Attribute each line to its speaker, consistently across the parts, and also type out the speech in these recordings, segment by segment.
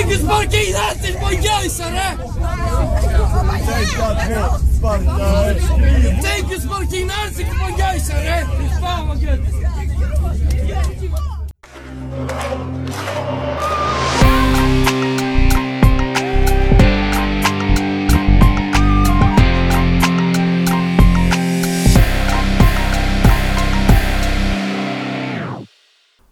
Speaker 1: Tänk att sparka in ansiktet på en Gaisare! Tänk att sparka in ansiktet på en Gaisare! Fy fan vad gött!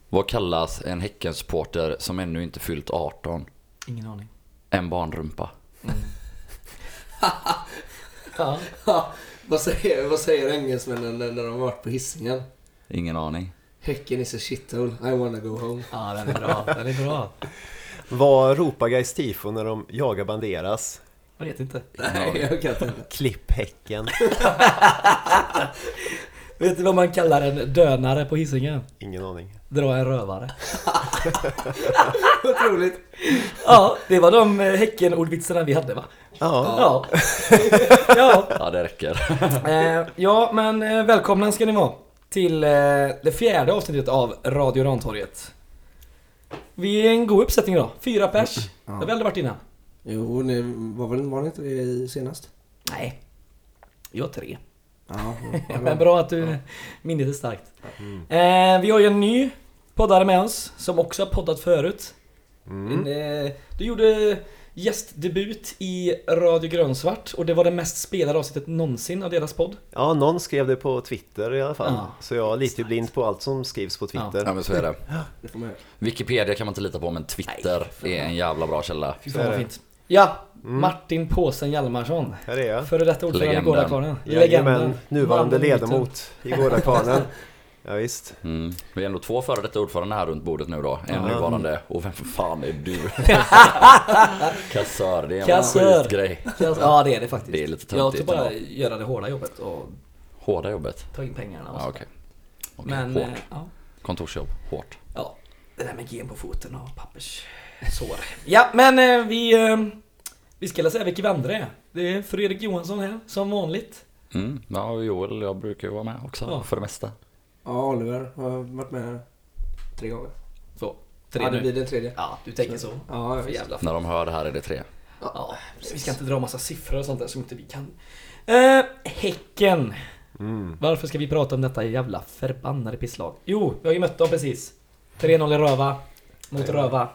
Speaker 2: Vad kallas en Häckensupporter som ännu inte fyllt 18?
Speaker 3: Ingen aning.
Speaker 2: En barnrumpa.
Speaker 3: Ja.
Speaker 4: Ja, vad, säger, vad säger engelsmännen när, när de har varit på hissingen?
Speaker 2: Ingen aning.
Speaker 4: Häcken is a shithole, I wanna go home.
Speaker 3: ja, den är bra. Den är bra.
Speaker 5: Vad ropar Gais tifo när de jagar Banderas?
Speaker 3: Jag vet inte.
Speaker 4: Nej, jag kan inte.
Speaker 5: Klipp häcken.
Speaker 3: Vet du vad man kallar en dönare på Hisingen?
Speaker 5: Ingen aning.
Speaker 3: Dra en rövare.
Speaker 4: Otroligt.
Speaker 3: Ja, det var de Häcken-ordvitsarna vi hade va?
Speaker 5: Ja,
Speaker 3: Ja. ja.
Speaker 2: Ja, det räcker.
Speaker 3: Eh, ja, men eh, välkomna ska ni vara till eh, det fjärde avsnittet av Radio Rantorget. Vi är en god uppsättning idag. Fyra pers. Det har vi aldrig varit innan.
Speaker 4: Jo, ni var väl var ni inte det senast?
Speaker 3: Nej. Har tre.
Speaker 4: Ja,
Speaker 3: Men bra att du minnet är starkt. Eh, vi har ju en ny poddare med oss som också har poddat förut. En, eh, du gjorde gästdebut i Radio Grönsvart och det var det mest spelade avsnittet någonsin av deras podd.
Speaker 5: ja, någon skrev det på Twitter i alla fall.
Speaker 3: Ja.
Speaker 5: Så jag är lite blind på allt som skrivs på Twitter.
Speaker 2: Ja men så är det.
Speaker 4: det får man göra.
Speaker 2: Wikipedia kan man inte lita på men Twitter är en jävla bra källa.
Speaker 3: Fy fan vad
Speaker 5: det.
Speaker 3: fint. Ja, Martin Påsen Hjalmarsson.
Speaker 5: Här är jag.
Speaker 3: Före detta ordförande i
Speaker 2: Legenden.
Speaker 3: Gårdakvarnen.
Speaker 5: Jajamän, nuvarande ledamot i Gårdakvarnen. Ja, visst.
Speaker 2: Mm. Vi är ändå två före detta ordförande här runt bordet nu då. En
Speaker 5: Ja.
Speaker 2: nuvarande. Och vem fan är du? Kassör, det är en
Speaker 3: Kassör.
Speaker 2: skitgrej.
Speaker 3: Ja det är det faktiskt.
Speaker 2: Det är lite
Speaker 3: Jag
Speaker 2: töntigt
Speaker 3: tror bara
Speaker 2: ändå.
Speaker 3: göra det hårda jobbet och
Speaker 2: Hårda jobbet.
Speaker 3: ta in pengarna och
Speaker 2: Ja,
Speaker 3: så.
Speaker 2: okej. Okej,
Speaker 3: Men
Speaker 2: hårt.
Speaker 3: eh, ja,
Speaker 2: Kontorsjobb, hårt.
Speaker 3: ja, det där med gen på foten och papperssår. Ja men eh, vi, eh, vi ska säga vilka vi andra är. Det är Fredrik Johansson här som vanligt.
Speaker 2: Mm. Ja, och Joel, jag brukar ju vara med också
Speaker 3: Ja.
Speaker 2: för det mesta.
Speaker 4: Ja, Oliver har varit med tre gånger.
Speaker 3: Så, tre
Speaker 4: ja, det
Speaker 3: nu.
Speaker 4: blir den tredje.
Speaker 3: Ja, du tänker så.
Speaker 4: Ja,
Speaker 3: För jävla
Speaker 2: När de hör det här är det tre.
Speaker 3: Ja, vi ska inte dra massa siffror och sånt där som inte vi kan. Eh, häcken.
Speaker 5: Mm.
Speaker 3: Varför ska vi prata om detta jävla förbannade pisslag? Jo, vi har ju mött dem precis. 3-0 i Röva. Mot Röva.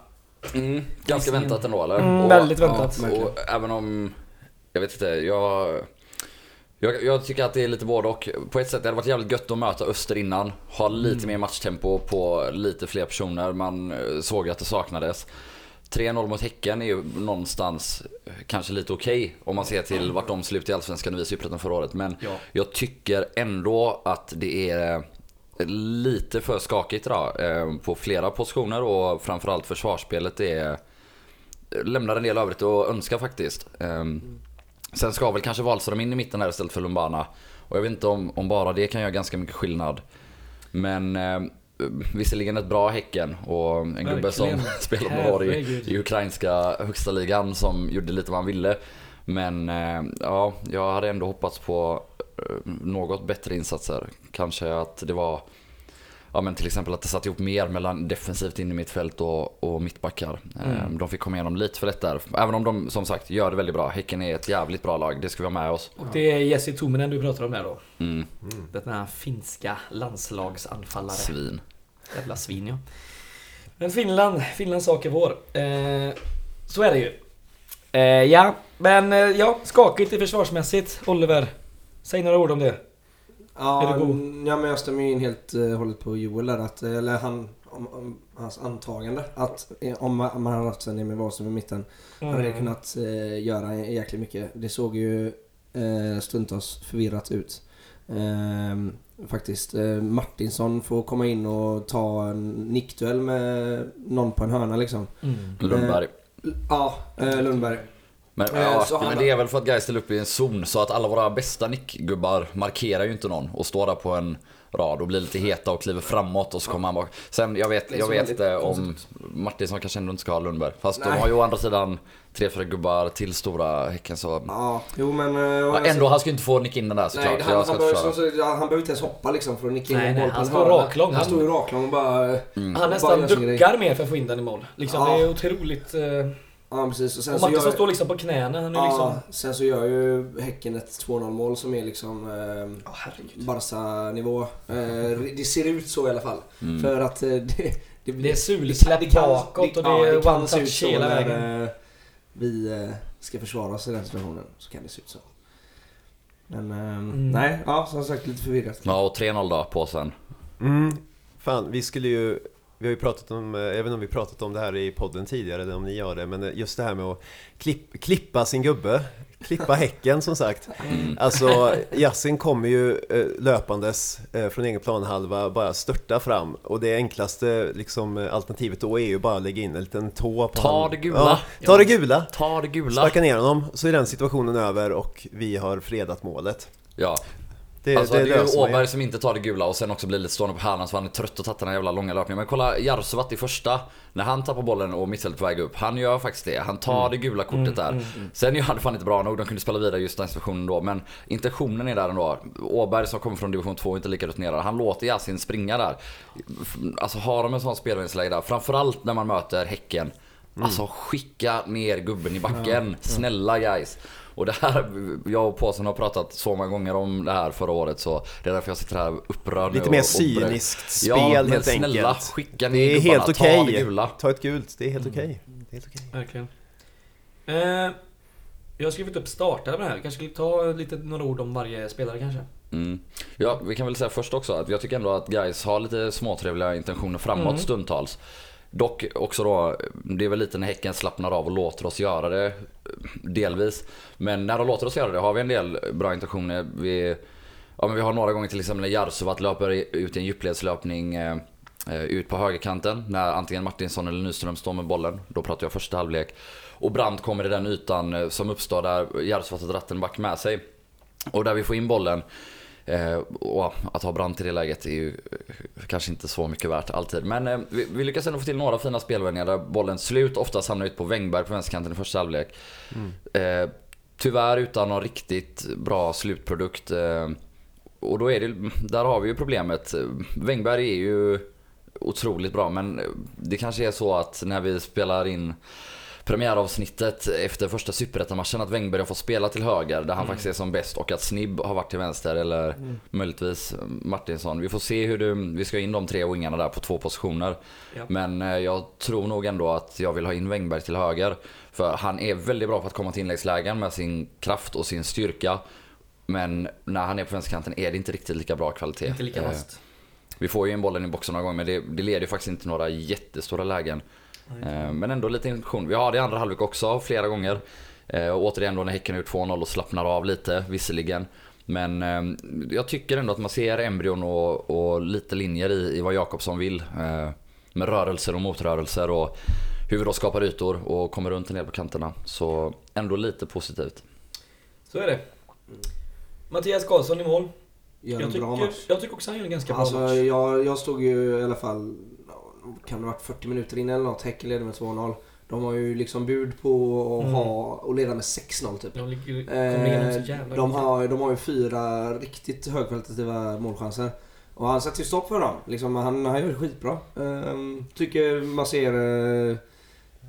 Speaker 2: Mm. Ganska väntat ändå eller?
Speaker 3: Mm,
Speaker 2: Och-
Speaker 3: väldigt väntat.
Speaker 4: Ja.
Speaker 2: Och även om, jag vet inte, jag, jag, jag tycker att det är lite både och. På ett sätt det hade varit jävligt gött att möta Öster innan. Ha lite mer matchtempo på lite fler personer. Man eh, såg att det saknades. 3-0 mot Häcken är ju någonstans kanske lite okej om man ser till vart de slutade i Allsvenskan och vi i förra året. Men
Speaker 3: Ja.
Speaker 2: jag tycker ändå att det är lite för skakigt idag eh, på flera positioner och framförallt försvarsspelet är lämnar en del övrigt att önska faktiskt. Ehm, Sen ska väl kanske Wahlström in i mitten där istället för Lumbana. Och jag vet inte om, om bara det kan göra ganska mycket skillnad. Men eh, visserligen ett bra Häcken och en gubbe som
Speaker 3: Verkligen.
Speaker 2: spelat några år i, i ukrainska högsta ligan som gjorde lite vad han ville. Men eh, ja, jag hade ändå hoppats på något bättre insatser. Kanske att det var Ja men till exempel att det satt ihop mer mellan defensivt in i mittfält och, och mittbackar. Eh, De fick komma igenom lite för lätt där. Även om de som sagt gör det väldigt bra. Häcken är ett jävligt bra lag, det ska vi ha med oss.
Speaker 3: Och det är Jesse Tominen du pratar om där då.
Speaker 2: Mm,
Speaker 3: Den här finska landslagsanfallare.
Speaker 2: svin.
Speaker 3: Jävla svin ja. Men Finland, Finlands sak är vår. Eh, så är det ju. Eh, ja, men eh, ja, skakigt i försvarsmässigt. Oliver, säg några ord om det.
Speaker 4: Ja, ja, men jag stämmer ju in helt och hållet på Joel där. Att, eller han, om, om, hans antagande. Att eh, om man, om man hade haft sen med Wahlström i mitten. Hade det kunnat eh, göra jäkligt mycket. Det såg ju eh, stundtals förvirrat ut. Ehm, faktiskt. Eh, Martinsson får komma in och ta en nickduell med någon på en hörna liksom.
Speaker 3: Mm.
Speaker 2: Lundberg.
Speaker 4: Ja, eh, Lundberg.
Speaker 2: Men,
Speaker 4: Eh,
Speaker 2: ja,
Speaker 4: han-
Speaker 2: men det är väl för att Gais ställer upp i en zon så att alla våra bästa nickgubbar markerar ju inte någon och står där på en rad och blir lite heta och kliver framåt och så kommer han bak. Sen jag vet, jag vet eh, om. Martinsson kanske ändå inte ska ha Lundberg. Fast de
Speaker 4: Nej.
Speaker 2: har ju å andra sidan tre, fyra gubbar till stora Häcken så...
Speaker 4: Ja, jo men... eh,
Speaker 2: Ja, ändå, han ska ju inte få nicka in den där såklart.
Speaker 4: Nej,
Speaker 2: så
Speaker 4: han, han, så, han behöver inte ens hoppa liksom för att nicka in
Speaker 3: Nej,
Speaker 4: en boll
Speaker 3: han står raklång.
Speaker 4: Han står ju raklång och bara...
Speaker 2: Mm.
Speaker 3: Han nästan duckar mer för att få in den i mål. Liksom,
Speaker 4: Ja.
Speaker 3: Det är otroligt... Eh,
Speaker 4: Ja, precis. Och sen
Speaker 3: och
Speaker 4: gör,
Speaker 3: står liksom på knäna. Han är
Speaker 4: ja,
Speaker 3: liksom...
Speaker 4: sen så gör ju Häcken ett 2-0 mål som är liksom eh,
Speaker 3: herregud.
Speaker 4: Barca-nivå. Eh, det ser ut så i alla fall.
Speaker 2: Mm.
Speaker 4: För att eh, det...
Speaker 3: Det är sulsläpp bakåt och det är
Speaker 4: ja,
Speaker 3: one touch
Speaker 4: så
Speaker 3: hela
Speaker 4: när,
Speaker 3: vägen.
Speaker 4: eh, vi eh, ska försvara oss i den situationen. Så kan det se ut så. Men eh, nej, ja som sagt lite förvirrat.
Speaker 2: Ja, och 3-0 då, påsen.
Speaker 5: Mm. Fan, vi skulle ju vi har ju pratat om, eh, jag vet inte om vi pratat om det här i podden tidigare eller om ni gör det, men eh, just det här med att klipp, klippa sin gubbe, klippa häcken som sagt. Alltså, Yasin kommer ju eh, löpandes eh, från egen planhalva, bara störta fram och det enklaste liksom, eh, alternativet då är ju bara att lägga in en liten tå på
Speaker 2: Ta det gula.
Speaker 5: Ja, ta det gula!
Speaker 2: Ta det gula.
Speaker 5: Sparka ner honom, så är den situationen över och vi har fredat målet.
Speaker 2: Ja,
Speaker 5: Det,
Speaker 2: alltså, det, är ju
Speaker 5: man ju.
Speaker 2: Åberg som inte tar det gula och sen också blir lite stående på hörnan så han är trött och tagit den här jävla långa löpningen. Men kolla Jarsuvat i första, när han tappar bollen och mittfältet på väg upp. Han gör faktiskt det. Han tar det gula kortet där. Sen är han fan inte bra nog, de kunde spela vidare just den situationen då. Men intentionen är där ändå. Åberg som kommer från division 2 är inte lika rutinerad. Han låter Yasin springa där. Alltså har de en sån spelvinstläge där, framförallt när man möter Häcken. Alltså skicka ner gubben i backen. Snälla guys. Och det här, jag och Påsen har pratat så många gånger om det här förra året så det är därför jag sitter här upprörd
Speaker 5: Lite
Speaker 2: nu
Speaker 5: mer
Speaker 2: och- och berättar.
Speaker 5: cyniskt spel
Speaker 2: Ja,
Speaker 5: helt
Speaker 2: snälla,
Speaker 5: enkelt.
Speaker 2: skicka ner
Speaker 5: Det är
Speaker 2: gubbarna,
Speaker 5: helt
Speaker 2: ta
Speaker 5: okej.
Speaker 2: det gula.
Speaker 5: Ta ett gult, det är helt okej. Det är helt okej.
Speaker 3: Verkligen. Eh, jag har skrivit upp startare med det här. Vi kanske skulle ta lite, några ord om varje spelare kanske.
Speaker 2: Mm. Ja, vi kan väl säga först också att jag tycker ändå att guys har lite småtrevliga intentioner framåt
Speaker 3: Mm.
Speaker 2: stundtals. Dock också då, det är väl lite när Häcken slappnar av och låter oss göra det delvis. Men när de låter oss göra det har vi en del bra intentioner. Vi, ja, men vi har några gånger till exempel när Jarsuvat löper ut i en djupledslöpning eh, eh, ut på högerkanten när antingen Martinsson eller Nyström står med bollen. Då pratar jag första halvlek. Och Brandt kommer i den ytan eh, som uppstår där Jarsuvat har dratt en back med sig. Och där vi får in bollen. Eh, och att ha Brandt i det läget är ju eh, kanske inte så mycket värt alltid. Men eh, vi, vi lyckas ändå få till några fina spelvändningar där bollen slut oftast hamnar ut på Wängberg på vänsterkanten i första halvlek. Eh, tyvärr utan någon riktigt bra slutprodukt. Och då är det, där har vi ju problemet. Wängberg är ju otroligt bra men det kanske är så att när vi spelar in premiäravsnittet efter första superettan-matchen att Wängberg har fått spela till höger där han faktiskt är som bäst och att Snibb har varit till vänster eller möjligtvis Martinsson. Vi får se hur det, vi ska in de tre wingarna där på två positioner.
Speaker 3: Ja.
Speaker 2: Men eh, jag tror nog ändå att jag vill ha in Wängberg till höger. För han är väldigt bra på att komma till inläggslägen med sin kraft och sin styrka. Men när han är på vänsterkanten är det inte riktigt lika bra kvalitet.
Speaker 3: Inte lika
Speaker 2: Eh,
Speaker 3: vasst.
Speaker 2: vi får ju in bollen i boxen några gånger men det, det leder ju faktiskt inte några jättestora lägen. Eh, Men ändå lite intention. Vi har det i andra halvlek också flera gånger. Eh, Och återigen då när Häcken har gjort 2-0 och slappnar av lite visserligen. Men eh, jag tycker ändå att man ser embryon och, och lite linjer i, i vad Jakobsson vill. Med rörelser och motrörelser och hur vi då skapar ytor och kommer runt en del på kanterna. Så ändå lite positivt.
Speaker 3: Så är det. Mattias Karlsson i mål.
Speaker 4: Gör
Speaker 3: Jag
Speaker 4: en bra
Speaker 3: tycker,
Speaker 4: match.
Speaker 3: jag tycker också han gör en ganska bra
Speaker 4: Alltså
Speaker 3: match.
Speaker 4: jag, jag stod ju i alla fall, kan det ha varit 40 minuter innan eller något, Häcken leder med 2-0. De har ju liksom bud på att
Speaker 3: Mm.
Speaker 4: ha och leda med 6-0 typ.
Speaker 3: De ligger,
Speaker 4: Eh, de, har, de har ju fyra riktigt högkvalitativa målchanser. Och han sätter ju stopp för dem. Liksom, han, han gör det skitbra. Ehm, tycker man ser... eh,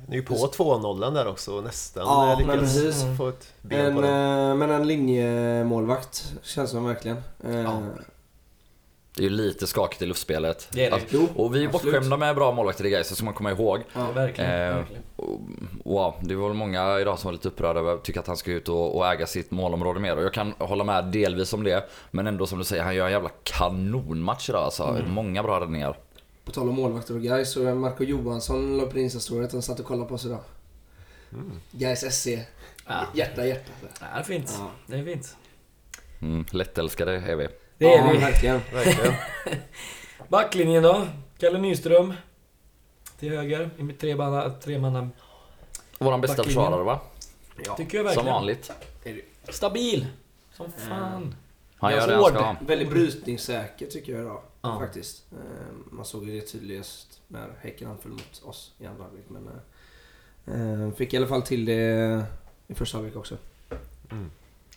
Speaker 5: Ni är ju på 2-0 där också nästan
Speaker 4: Ja, men precis.
Speaker 5: få ett ben
Speaker 4: en,
Speaker 5: på
Speaker 4: eh, men en linjemålvakt känns som verkligen. Eh,
Speaker 3: Ja.
Speaker 2: Det är ju lite skakigt i luftspelet.
Speaker 3: Det är det.
Speaker 2: Alltså, och vi är
Speaker 4: absolut.
Speaker 2: bortskämda med bra målvakter i Gais, så ska man komma ihåg.
Speaker 3: Ja, verkligen.
Speaker 2: Eh,
Speaker 3: verkligen.
Speaker 2: Och, wow, det var väl många idag som var lite upprörda över att tycka att han ska ut och, och äga sitt målområde mer. Och jag kan hålla med delvis om det. Men ändå som du säger, han gör en jävla kanonmatch idag alltså.
Speaker 3: Mm.
Speaker 2: Många bra räddningar.
Speaker 4: På tal om målvakter och guys så är Marco Johansson la upp på Insta-story att han satt och kollade på oss idag.
Speaker 5: Mm.
Speaker 4: Gais SC.
Speaker 3: Ja.
Speaker 4: Hjärta, hjärta.
Speaker 3: Ja, det är fint.
Speaker 4: Ja.
Speaker 3: Det är fint.
Speaker 2: Mm, lättälskade är vi.
Speaker 3: Det är
Speaker 4: ja,
Speaker 3: vi.
Speaker 4: verkligen.
Speaker 5: Verkligen.
Speaker 3: Backlinjen då? Kalle Nyström. Till höger. I mitt tremanna... tremanna
Speaker 2: Våran bästa
Speaker 3: Backlinjen.
Speaker 2: försvarare va?
Speaker 3: tycker jag verkligen.
Speaker 2: Som vanligt.
Speaker 3: Stabil. Som fan.
Speaker 2: Han gör det han ska ha.
Speaker 4: Väldigt brytningssäker tycker jag idag.
Speaker 3: Ja.
Speaker 4: Faktiskt. Eh, Man såg ju det tydligast när Häcken anföll mot oss i andra halvlek. Men eh, eh, fick i alla fall till det i första halvlek också.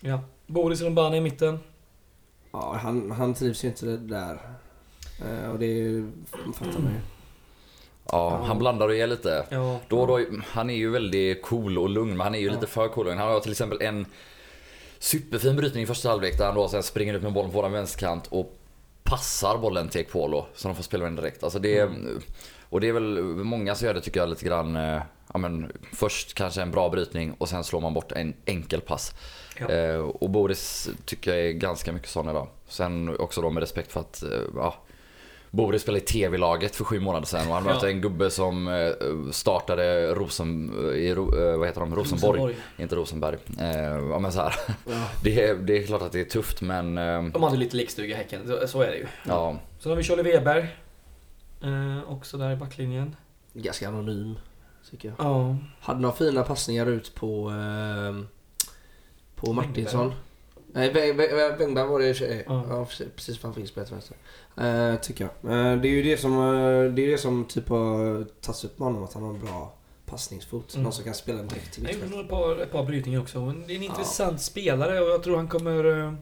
Speaker 3: Ja. Boris Rumbani i mitten.
Speaker 4: Ja, han, han trivs ju inte där. Eh, Och det fattar man ju.
Speaker 2: Ja, han blandar och ger lite.
Speaker 3: Ja.
Speaker 2: Då då, han är ju väldigt cool och lugn, men han är ju lite för cool. Han har till exempel en superfin brytning i första halvlek där han då sen springer ut med bollen på våran vänsterkant och passar bollen till Ekpolo så de får spela den direkt. Alltså det, Och det är väl många som gör det tycker jag lite grann, eh, ja men först kanske en bra brytning och sen slår man bort en enkel pass.
Speaker 3: Ja.
Speaker 2: Eh, och Boris tycker jag är ganska mycket sån idag. Sen också då med respekt för att, eh, ja, Boris spelade i TV-laget för sju månader sedan och han
Speaker 3: Ja.
Speaker 2: mötte en gubbe som eh, startade Rosen, i, Ro- eh, vad heter de? Rosenborg.
Speaker 3: Rosenborg.
Speaker 2: Inte Rosenberg. Eh, ja men så här.
Speaker 4: Ja.
Speaker 2: Det, är, det är klart att det är tufft men,
Speaker 3: De hade lite lekstuga i Häcken, så- så är det ju.
Speaker 2: ja.
Speaker 3: Sen har vi Charlie Weber. Eh, också där i backlinjen.
Speaker 4: Ganska anonym, tycker jag.
Speaker 3: Ja.
Speaker 4: Hade några fina passningar ut på, eh, på Martinsson. Nej, Wengberg var det.
Speaker 3: Ja.
Speaker 4: Ja, precis- precis för han fick spela till vänster. Eh, tycker jag. Eh, det är ju det som, eh, det är det som typ har tagits upp med honom, att han har en bra passningsfot.
Speaker 3: Mm.
Speaker 4: Någon som kan spela direkt till
Speaker 3: Han gjorde ett par, ett par brytningar också. Men Det är en intressant spelare och jag tror han kommer... eh,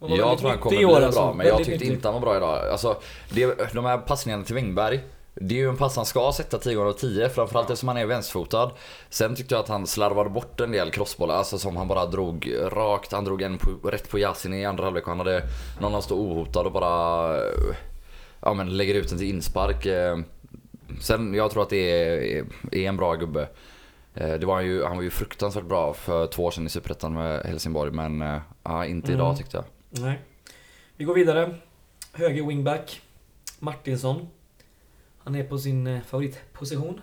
Speaker 2: Jag tror han kommer bli
Speaker 3: år,
Speaker 2: bra,
Speaker 3: alltså.
Speaker 2: men jag tyckte
Speaker 3: nyttig.
Speaker 2: inte han var bra idag. Alltså, det, de här passningarna till Wengberg, det är ju en pass han ska sätta 10 gånger av 10, framförallt eftersom han är vänsterfotad. Sen tyckte jag att han slarvade bort en del crossbollar, alltså som han bara drog rakt. Han drog en på, rätt på Yasin i andra halvlek och han hade någon som stod ohotad och bara ja, men lägger ut den till inspark. Eh, Sen, jag tror att det är, är en bra gubbe. Eh, Det var han, ju, han var ju fruktansvärt bra för två år sedan i Superettan med Helsingborg, men eh, ja, inte idag
Speaker 3: Mm.
Speaker 2: tyckte jag.
Speaker 3: Nej. Vi går vidare. Höger wingback. Martinsson. Han är på sin eh, favoritposition.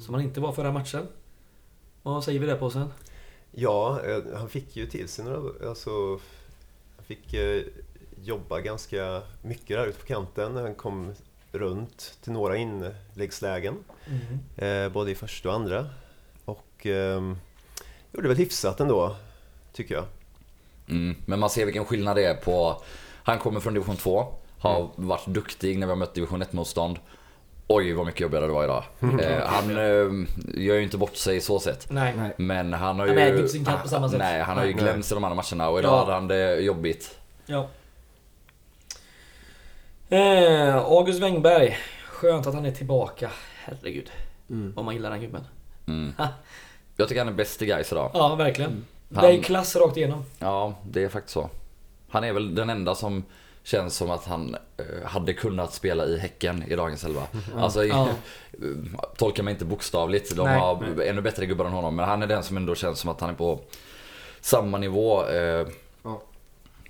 Speaker 3: Som han inte var förra matchen. Vad säger vi där på sen?
Speaker 5: Ja, eh, han fick ju till sig några... Alltså, han fick eh, jobba ganska mycket där ute på kanten när han kom runt till några inläggslägen. Eh, både i första och andra. Och eh, gjorde väl hyfsat ändå, tycker jag.
Speaker 2: Mm, men man ser vilken skillnad det är på... Han kommer från division 2, har varit duktig när vi har mött division 1-motstånd. Oj vad mycket jobbigare det var idag. Eh, han eh, gör ju inte bort sig så sett.
Speaker 3: Nej.
Speaker 4: Nej.
Speaker 2: Men han har
Speaker 3: Han
Speaker 2: ju...
Speaker 3: äger inte sin kamp på samma sätt.
Speaker 2: Nej, han har ju
Speaker 5: Nej.
Speaker 2: glömts i de andra matcherna och idag
Speaker 3: Ja.
Speaker 2: hade han det jobbigt.
Speaker 3: Ja. Eh, August Wengberg. Skönt att han är tillbaka. Herregud.
Speaker 4: Mm.
Speaker 3: Vad man gillar den gubben.
Speaker 2: Mm. Jag tycker han är bäst i Gais idag.
Speaker 3: Ja, verkligen.
Speaker 2: Han-
Speaker 3: Det är klass rakt igenom.
Speaker 2: Ja, det är faktiskt så. Han är väl den enda som känns som att han eh, hade kunnat spela i Häcken i dagens elva. Alltså,
Speaker 3: Ja.
Speaker 2: tolka mig inte bokstavligt. De
Speaker 3: Nej,
Speaker 2: har ännu bättre gubbar än honom. Men han är den som ändå känns som att han är på samma nivå. Eh.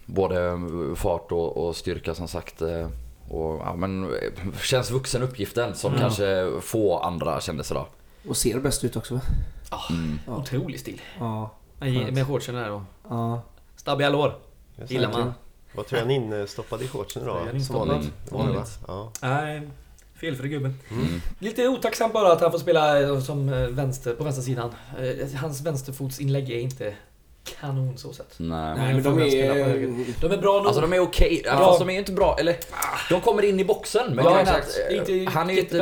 Speaker 2: Både fart och, och styrka som sagt. Eh, och, ja, men, känns vuxen uppgiften som kanske få andra kändes idag.
Speaker 4: Och ser bäst ut också va?
Speaker 2: Mm.
Speaker 4: Ja.
Speaker 3: Otrolig stil.
Speaker 4: Ja.
Speaker 3: Med shortsen här och
Speaker 4: Ja.
Speaker 3: stabbiga lår. Gillar man.
Speaker 5: Vad tror jag han instoppad i shortsen
Speaker 3: Tröjan instoppad.
Speaker 5: Som vanligt.
Speaker 3: Mm.
Speaker 5: Vanligt, va?
Speaker 3: Vanligt.
Speaker 5: Ja.
Speaker 3: Nej, felfri gubbe.
Speaker 2: Mm.
Speaker 3: Lite otacksamt bara att han får spela eh, som eh, vänster, på vänstersidan. Eh, Hans vänsterfotsinlägg är inte kanon så sett.
Speaker 2: Nej.
Speaker 4: Nej men de är...
Speaker 3: De är bra nog.
Speaker 2: Alltså de är okej,
Speaker 3: Ja.
Speaker 2: fast de är ju inte bra. Eller, de kommer in i boxen. Men
Speaker 3: Ja, exakt.
Speaker 2: att,
Speaker 3: Det är
Speaker 2: eh,
Speaker 3: inte
Speaker 2: han är inte,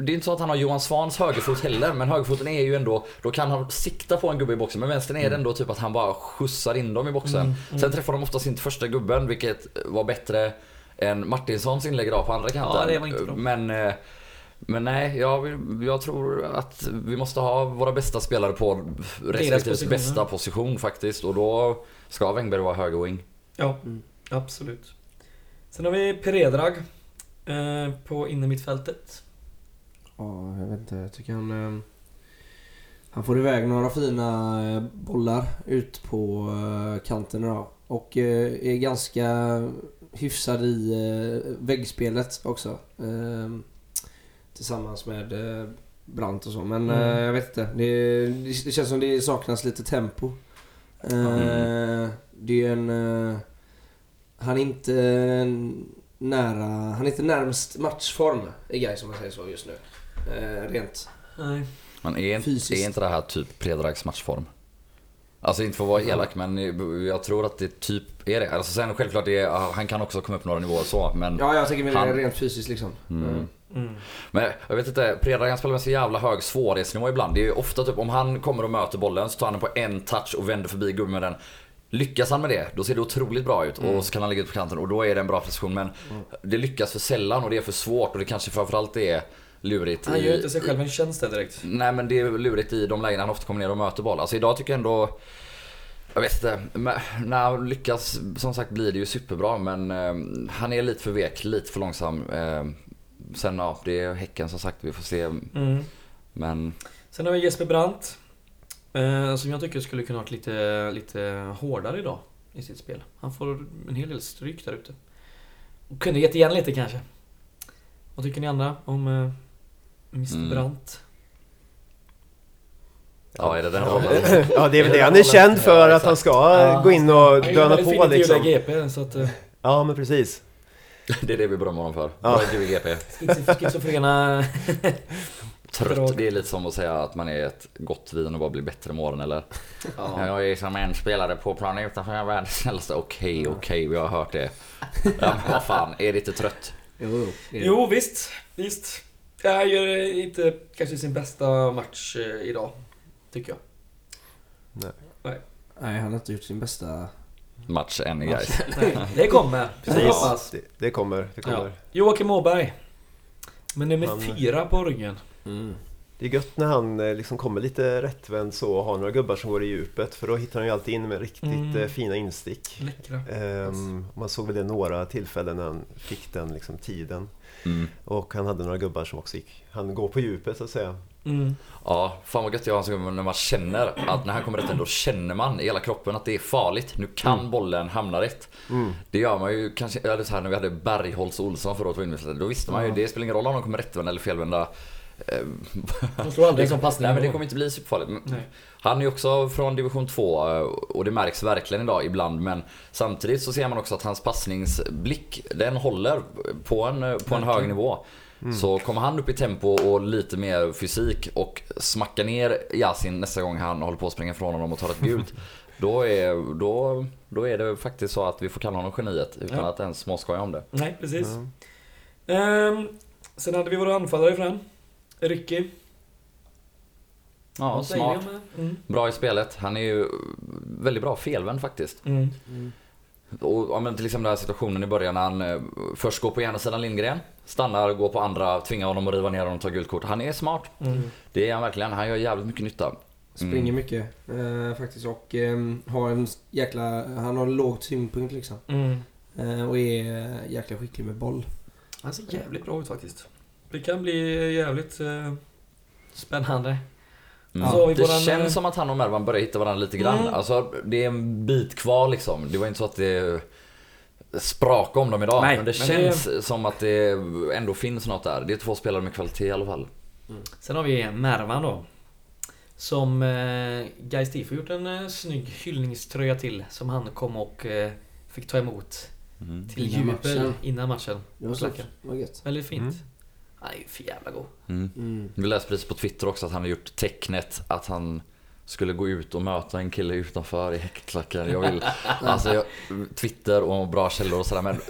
Speaker 2: det är inte så att han har Johan Svans högerfot heller. Men högerfoten är ju ändå, då kan han sikta på en gubbe i boxen. Men vänstern är det ändå typ att han bara skjutsar in dem i boxen.
Speaker 3: Mm, mm.
Speaker 2: Sen träffar de oftast inte första gubben, vilket var bättre än Martinssons inlägg idag på andra kanten.
Speaker 3: Ja, det var inte bra.
Speaker 2: Men, eh, men nej, jag, jag tror att vi måste ha våra bästa spelare på respektive bästa position faktiskt. Och då ska Wengberg vara högerwing.
Speaker 3: Ja,
Speaker 4: Mm.
Speaker 3: absolut. Sen har vi Peredrag eh, på innermittfältet.
Speaker 4: Ja, jag vet inte. Jag tycker han... eh, Han får iväg några fina eh, bollar ut på eh, kanten idag. Och eh, är ganska hyfsad i eh, väggspelet också. Tillsammans med eh, Brandt och så. Men
Speaker 3: Mm.
Speaker 4: eh, jag vet inte. Det, det känns som det saknas lite tempo. Eh, Det är en... Han är inte nära... Han är inte närmst matchform i Gais om man säger så just nu. Rent.
Speaker 3: Nej.
Speaker 2: Men är, inte-
Speaker 4: Fysiskt.
Speaker 2: är inte det här typ Predrags matchform? Alltså inte för att vara elak men jag tror att det typ är det. Alltså sen självklart, det är, han kan också komma upp några nivåer så men...
Speaker 4: Ja, jag tänker mer
Speaker 2: Han-
Speaker 4: rent fysiskt liksom.
Speaker 2: Mm.
Speaker 3: Mm.
Speaker 2: Men jag vet inte, Predrag spelar med så jävla hög svårighetsnivå ibland. Det är ju ofta typ om han kommer och möter bollen så tar han den på en touch och vänder förbi gubben med den. Lyckas han med det, då ser det otroligt bra ut och så kan han ligga ut på kanten och då är det en bra precision. Men det lyckas för sällan och det är för svårt och det kanske framförallt är lurigt
Speaker 3: Han gör inte sig själv en tjänst där direkt.
Speaker 2: Nej men det är lurigt i de lägen han ofta kommer ner och möter boll. Alltså idag tycker jag ändå... Jag vet inte, men när han lyckas som sagt blir det ju superbra men eh, han är lite för vek, lite för långsam. Eh, sen ja, det är Häcken som sagt, vi får se.
Speaker 3: Mm.
Speaker 2: Men
Speaker 3: Sen har vi Jesper Brandt. Eh, som jag tycker skulle kunna varit lite, lite hårdare idag i sitt spel. Han får en hel del stryk där ute. Och kunde gett igen lite kanske. Vad tycker ni andra om eh, Mr
Speaker 2: Mm.
Speaker 3: Brandt?
Speaker 2: ja, är det den rollen?
Speaker 5: Ja, det är väl det han är känd för, att han ska
Speaker 3: Ja.
Speaker 5: gå in och döna på liksom.
Speaker 3: GP så att... Eh,
Speaker 5: Ja, men precis.
Speaker 2: Det är det vi berömmer honom för.
Speaker 5: Ja.
Speaker 2: Intervju i GP.
Speaker 3: schizofrena-.
Speaker 2: Trött, det är lite som att säga att man är ett gott vin och bara blir bättre med åren eller?
Speaker 3: Ja.
Speaker 2: Jag är som en spelare på planen utanför jag är världens snällaste. Okej, okej, vi har hört det. Ja, vad fan, är det inte trött?
Speaker 4: Jo, jo. är
Speaker 3: visst. Visst. Jag gör inte kanske sin bästa match eh, idag. Tycker jag.
Speaker 4: Nej, han har inte gjort sin bästa...
Speaker 2: Match än i.
Speaker 3: Nej, det kommer.
Speaker 5: Precis. Det, det kommer, det kommer.
Speaker 3: Ja. Joakim Åberg. Med nummer
Speaker 5: Han-
Speaker 3: fyra på ryggen.
Speaker 4: Mm.
Speaker 5: Det är gött när han eh, liksom kommer lite rättvänd så och har några gubbar som går i djupet för då hittar han ju alltid in med riktigt
Speaker 3: Mm.
Speaker 5: eh, fina instick. Ehm, man såg väl det några tillfällen när han fick den liksom, tiden.
Speaker 2: Mm.
Speaker 5: Och han hade några gubbar som också gick, han går på djupet så att säga.
Speaker 3: Mm.
Speaker 2: Ja, fan vad gött jag har när man känner att när han kommer rätt in, då känner man i hela kroppen att det är farligt. Nu kan bollen hamna rätt.
Speaker 5: Mm.
Speaker 2: Det gör man ju kanske, eller så här när vi hade Bergholtz och Olsson förra året på. Då visste man ju, det spelar ingen roll om de kommer rättvända eller felvända. Eh,
Speaker 3: De slår aldrig en sån passning.
Speaker 2: Nej men det kommer inte bli superfarligt.
Speaker 3: Nej.
Speaker 2: Han är ju också från division 2 eh, och det märks verkligen idag ibland men samtidigt så ser man också att hans passningsblick den håller på en, eh, på en hög nivå. Så kommer han upp i tempo och lite mer fysik och smackar ner Yasin nästa gång han håller på att springa ifrån honom och tar ett gult. Då är, då, då är det faktiskt så att vi får kalla honom geniet utan
Speaker 3: Ja.
Speaker 2: att ens småskoja om det.
Speaker 3: Nej, precis. Ehm, sen hade vi våra anfallare fram. Ricky.
Speaker 2: Ja, smart.
Speaker 3: Mm.
Speaker 2: Bra i spelet. Han är ju väldigt bra felvänd faktiskt.
Speaker 3: Mm.
Speaker 2: Och ja, men till exempel den här situationen i början när han eh, först går på ena sidan Lindgren, stannar, går på andra, tvingar honom att riva ner honom och ta gult kort. Han är smart.
Speaker 3: Mm.
Speaker 2: Det är han verkligen. Han gör jävligt mycket nytta.
Speaker 4: Springer
Speaker 2: Mm.
Speaker 4: mycket eh, faktiskt och eh, har en jäkla... Han har en låg tyngdpunkt liksom.
Speaker 3: Mm.
Speaker 4: Eh, och är eh, jäkla skicklig med boll.
Speaker 3: Han ser jävligt bra ut faktiskt. Det kan bli jävligt eh, spännande.
Speaker 2: Mm.
Speaker 3: Så har
Speaker 2: det
Speaker 3: våran,
Speaker 2: känns
Speaker 3: eh,
Speaker 2: som att han och Mervan börjar hitta varandra lite grann.
Speaker 3: Mm.
Speaker 2: Alltså, det är en bit kvar liksom. Det var inte så att det sprakade om dem idag.
Speaker 3: Nej,
Speaker 2: men det
Speaker 3: men
Speaker 2: känns som att det ändå finns något där. Det är två spelare med kvalitet i alla fall.
Speaker 3: Sen har vi Mervan då. Som eh, Guy Stifo gjort en eh, snygg hyllningströja till. Som han kom och eh, fick ta emot
Speaker 2: Mm.
Speaker 3: till
Speaker 4: Innan
Speaker 3: jubel
Speaker 4: matchen.
Speaker 3: innan matchen.
Speaker 4: Det det var gött.
Speaker 3: Väldigt fint.
Speaker 5: Mm.
Speaker 3: Han är ju för jävla god.
Speaker 2: Mm.
Speaker 4: Mm.
Speaker 2: Vi läste precis på Twitter också att han har gjort tecknet att han skulle gå ut och möta en kille utanför i häckklacken. Jag vill, alltså jag, Twitter och bra källor och sådär men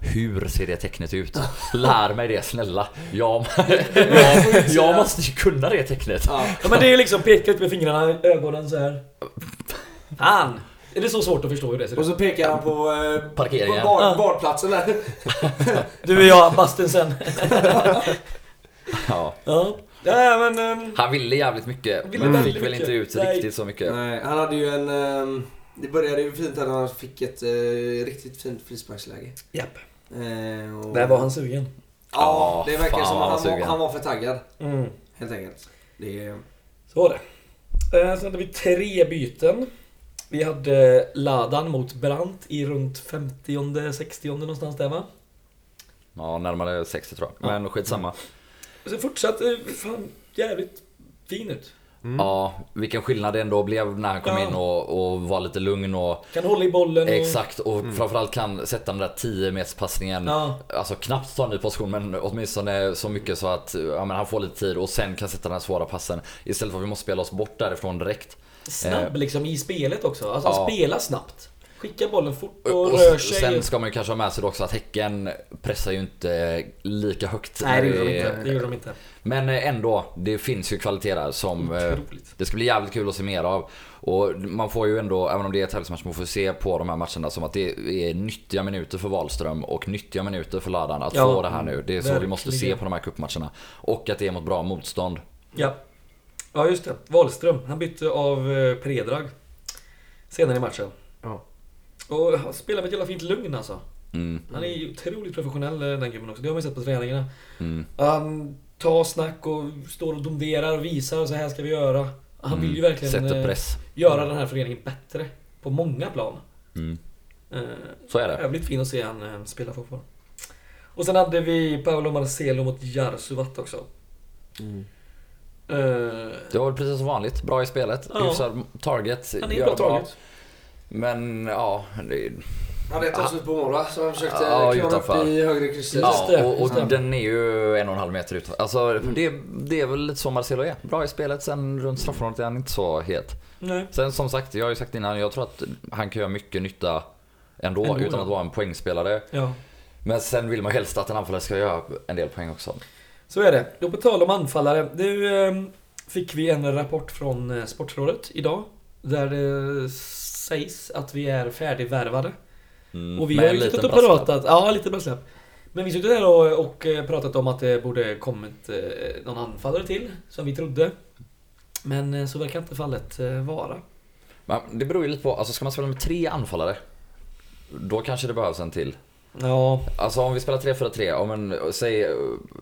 Speaker 2: hur ser det tecknet ut? Lär mig det snälla. Jag, jag, jag måste ju kunna det tecknet.
Speaker 4: Ja.
Speaker 3: Ja men det är ju liksom peka ut med fingrarna i ögonen så här. Fan! Är det så svårt att förstå hur det ser
Speaker 4: Och
Speaker 3: ut?
Speaker 4: så pekar han på, eh,
Speaker 2: Parkeringen.
Speaker 4: på bar, barplatsen där.
Speaker 3: Du och jag, bastun sen.
Speaker 2: Ja.
Speaker 3: Ja. Ja men... ehm,
Speaker 2: Han ville jävligt mycket
Speaker 3: Ville
Speaker 2: men
Speaker 3: väldigt
Speaker 2: fick väl
Speaker 3: mycket.
Speaker 2: inte ut
Speaker 3: Nej.
Speaker 2: riktigt så mycket.
Speaker 4: Nej, han hade ju en... ehm, det började ju fint att han fick ett eh, riktigt fint frisparksläge.
Speaker 3: Japp.
Speaker 4: Eh, och-
Speaker 3: Där var han sugen.
Speaker 4: Ja, det verkar
Speaker 2: fan
Speaker 4: som
Speaker 2: vad
Speaker 4: att
Speaker 2: han
Speaker 4: han var,
Speaker 2: sugen.
Speaker 4: han var för taggad.
Speaker 3: Mm.
Speaker 4: Helt enkelt. Det är...
Speaker 3: Så var det. Eh, Sen hade vi tre byten. Vi hade Ladan mot Brandt i runt 50-60 någonstans där va?
Speaker 2: Ja, närmare 60 tror jag. Men skitsamma.
Speaker 3: Och sen fortsatte fan jävligt fin ut.
Speaker 2: Ja, vilken skillnad det ändå blev när han kom
Speaker 3: Ja.
Speaker 2: in och, och var lite lugn och
Speaker 3: Kan hålla i bollen och...
Speaker 2: Exakt, och framförallt kan sätta den där 10 meters passningen
Speaker 3: Ja.
Speaker 2: Alltså knappt ta en ny position men åtminstone så mycket så att ja, men han får lite tid och sen kan sätta den här svåra passen Istället för att vi måste spela oss bort därifrån direkt
Speaker 3: Snabb liksom i spelet också. Alltså
Speaker 2: Ja.
Speaker 3: spelar snabbt. Skickar bollen fort och,
Speaker 2: Och
Speaker 3: rör sig.
Speaker 2: sen ska man ju kanske ha med sig också att Häcken pressar ju inte lika högt
Speaker 3: Nej det gjorde de inte. Det gjorde de inte.
Speaker 2: Men eh, ändå, det finns ju kvalitet där som eh,
Speaker 3: Otroligt.
Speaker 2: det ska bli jävligt kul att se mer av. Och man får ju ändå, även om det är tävlingsmatch, man får se på de här matcherna som att det är nyttiga minuter för Wahlström och nyttiga minuter för Ladan att
Speaker 3: Ja,
Speaker 2: få det här nu. Det är så vi måste se på de här cupmatcherna. Och att det är mot bra motstånd.
Speaker 3: Ja. Ja just det. Wahlström. Han bytte av eh, Predrag. Senare i matchen.
Speaker 4: Ja.
Speaker 3: Och han spelar med ett jävla fint lugn alltså.
Speaker 2: Mm,
Speaker 3: Han är ju otroligt professionell eh, den gubben också. Det har man ju sett på träningarna.
Speaker 2: mm.
Speaker 3: Han tar snack och står och domderar och visar så här ska vi göra. Han vill ju verkligen
Speaker 2: Sätter
Speaker 3: eh,
Speaker 2: press.
Speaker 3: göra den här föreningen bättre. På många plan.
Speaker 2: Mm. Så är det.
Speaker 3: Jävligt fin att se han spela fotboll. Och sen hade vi Paolo Marcelo mot Jarsuvat också.
Speaker 4: Mm.
Speaker 3: Eh,
Speaker 2: Det var väl precis som vanligt. Bra i spelet.
Speaker 3: Ja.
Speaker 2: Hyfsad target.
Speaker 3: han är
Speaker 2: gör
Speaker 3: bra
Speaker 2: det
Speaker 3: taget.
Speaker 2: Men ja, det,
Speaker 4: Han hade ett avslut på mål va? Så han försökte
Speaker 2: Ja,
Speaker 4: klara
Speaker 2: utanför.
Speaker 4: upp i högre krysset.
Speaker 2: Ja och, och den är ju en och en halv meter ut. Alltså det, det är väl lite så Marcelo är. Bra i spelet, sen runt straffområdet är han inte så het.
Speaker 3: Nej.
Speaker 2: Sen som sagt, jag har ju sagt innan, jag tror att han kan göra mycket nytta ändå,
Speaker 3: Ändå,
Speaker 2: utan
Speaker 3: ja.
Speaker 2: att vara en poängspelare.
Speaker 3: Ja,
Speaker 2: Men sen vill man helst att en anfallare ska göra en del poäng också.
Speaker 3: Så är det. Då på tal om anfallare. Nu eh, fick vi en rapport från eh, Sportrådet idag. Där det sägs att vi är färdigvärvade.
Speaker 2: Mm,
Speaker 3: Och vi har ju suttit och pratat, ja lite brasklapp. Men vi suttit där och, och eh, pratat om att det borde kommit eh, någon anfallare till, som vi trodde. Men eh, så verkar inte fallet eh, vara.
Speaker 2: Men det beror ju lite på, alltså ska man spela med tre anfallare, då kanske det behövs en till.
Speaker 3: Ja,
Speaker 2: Alltså om vi spelar 3-4-3, om en, säg,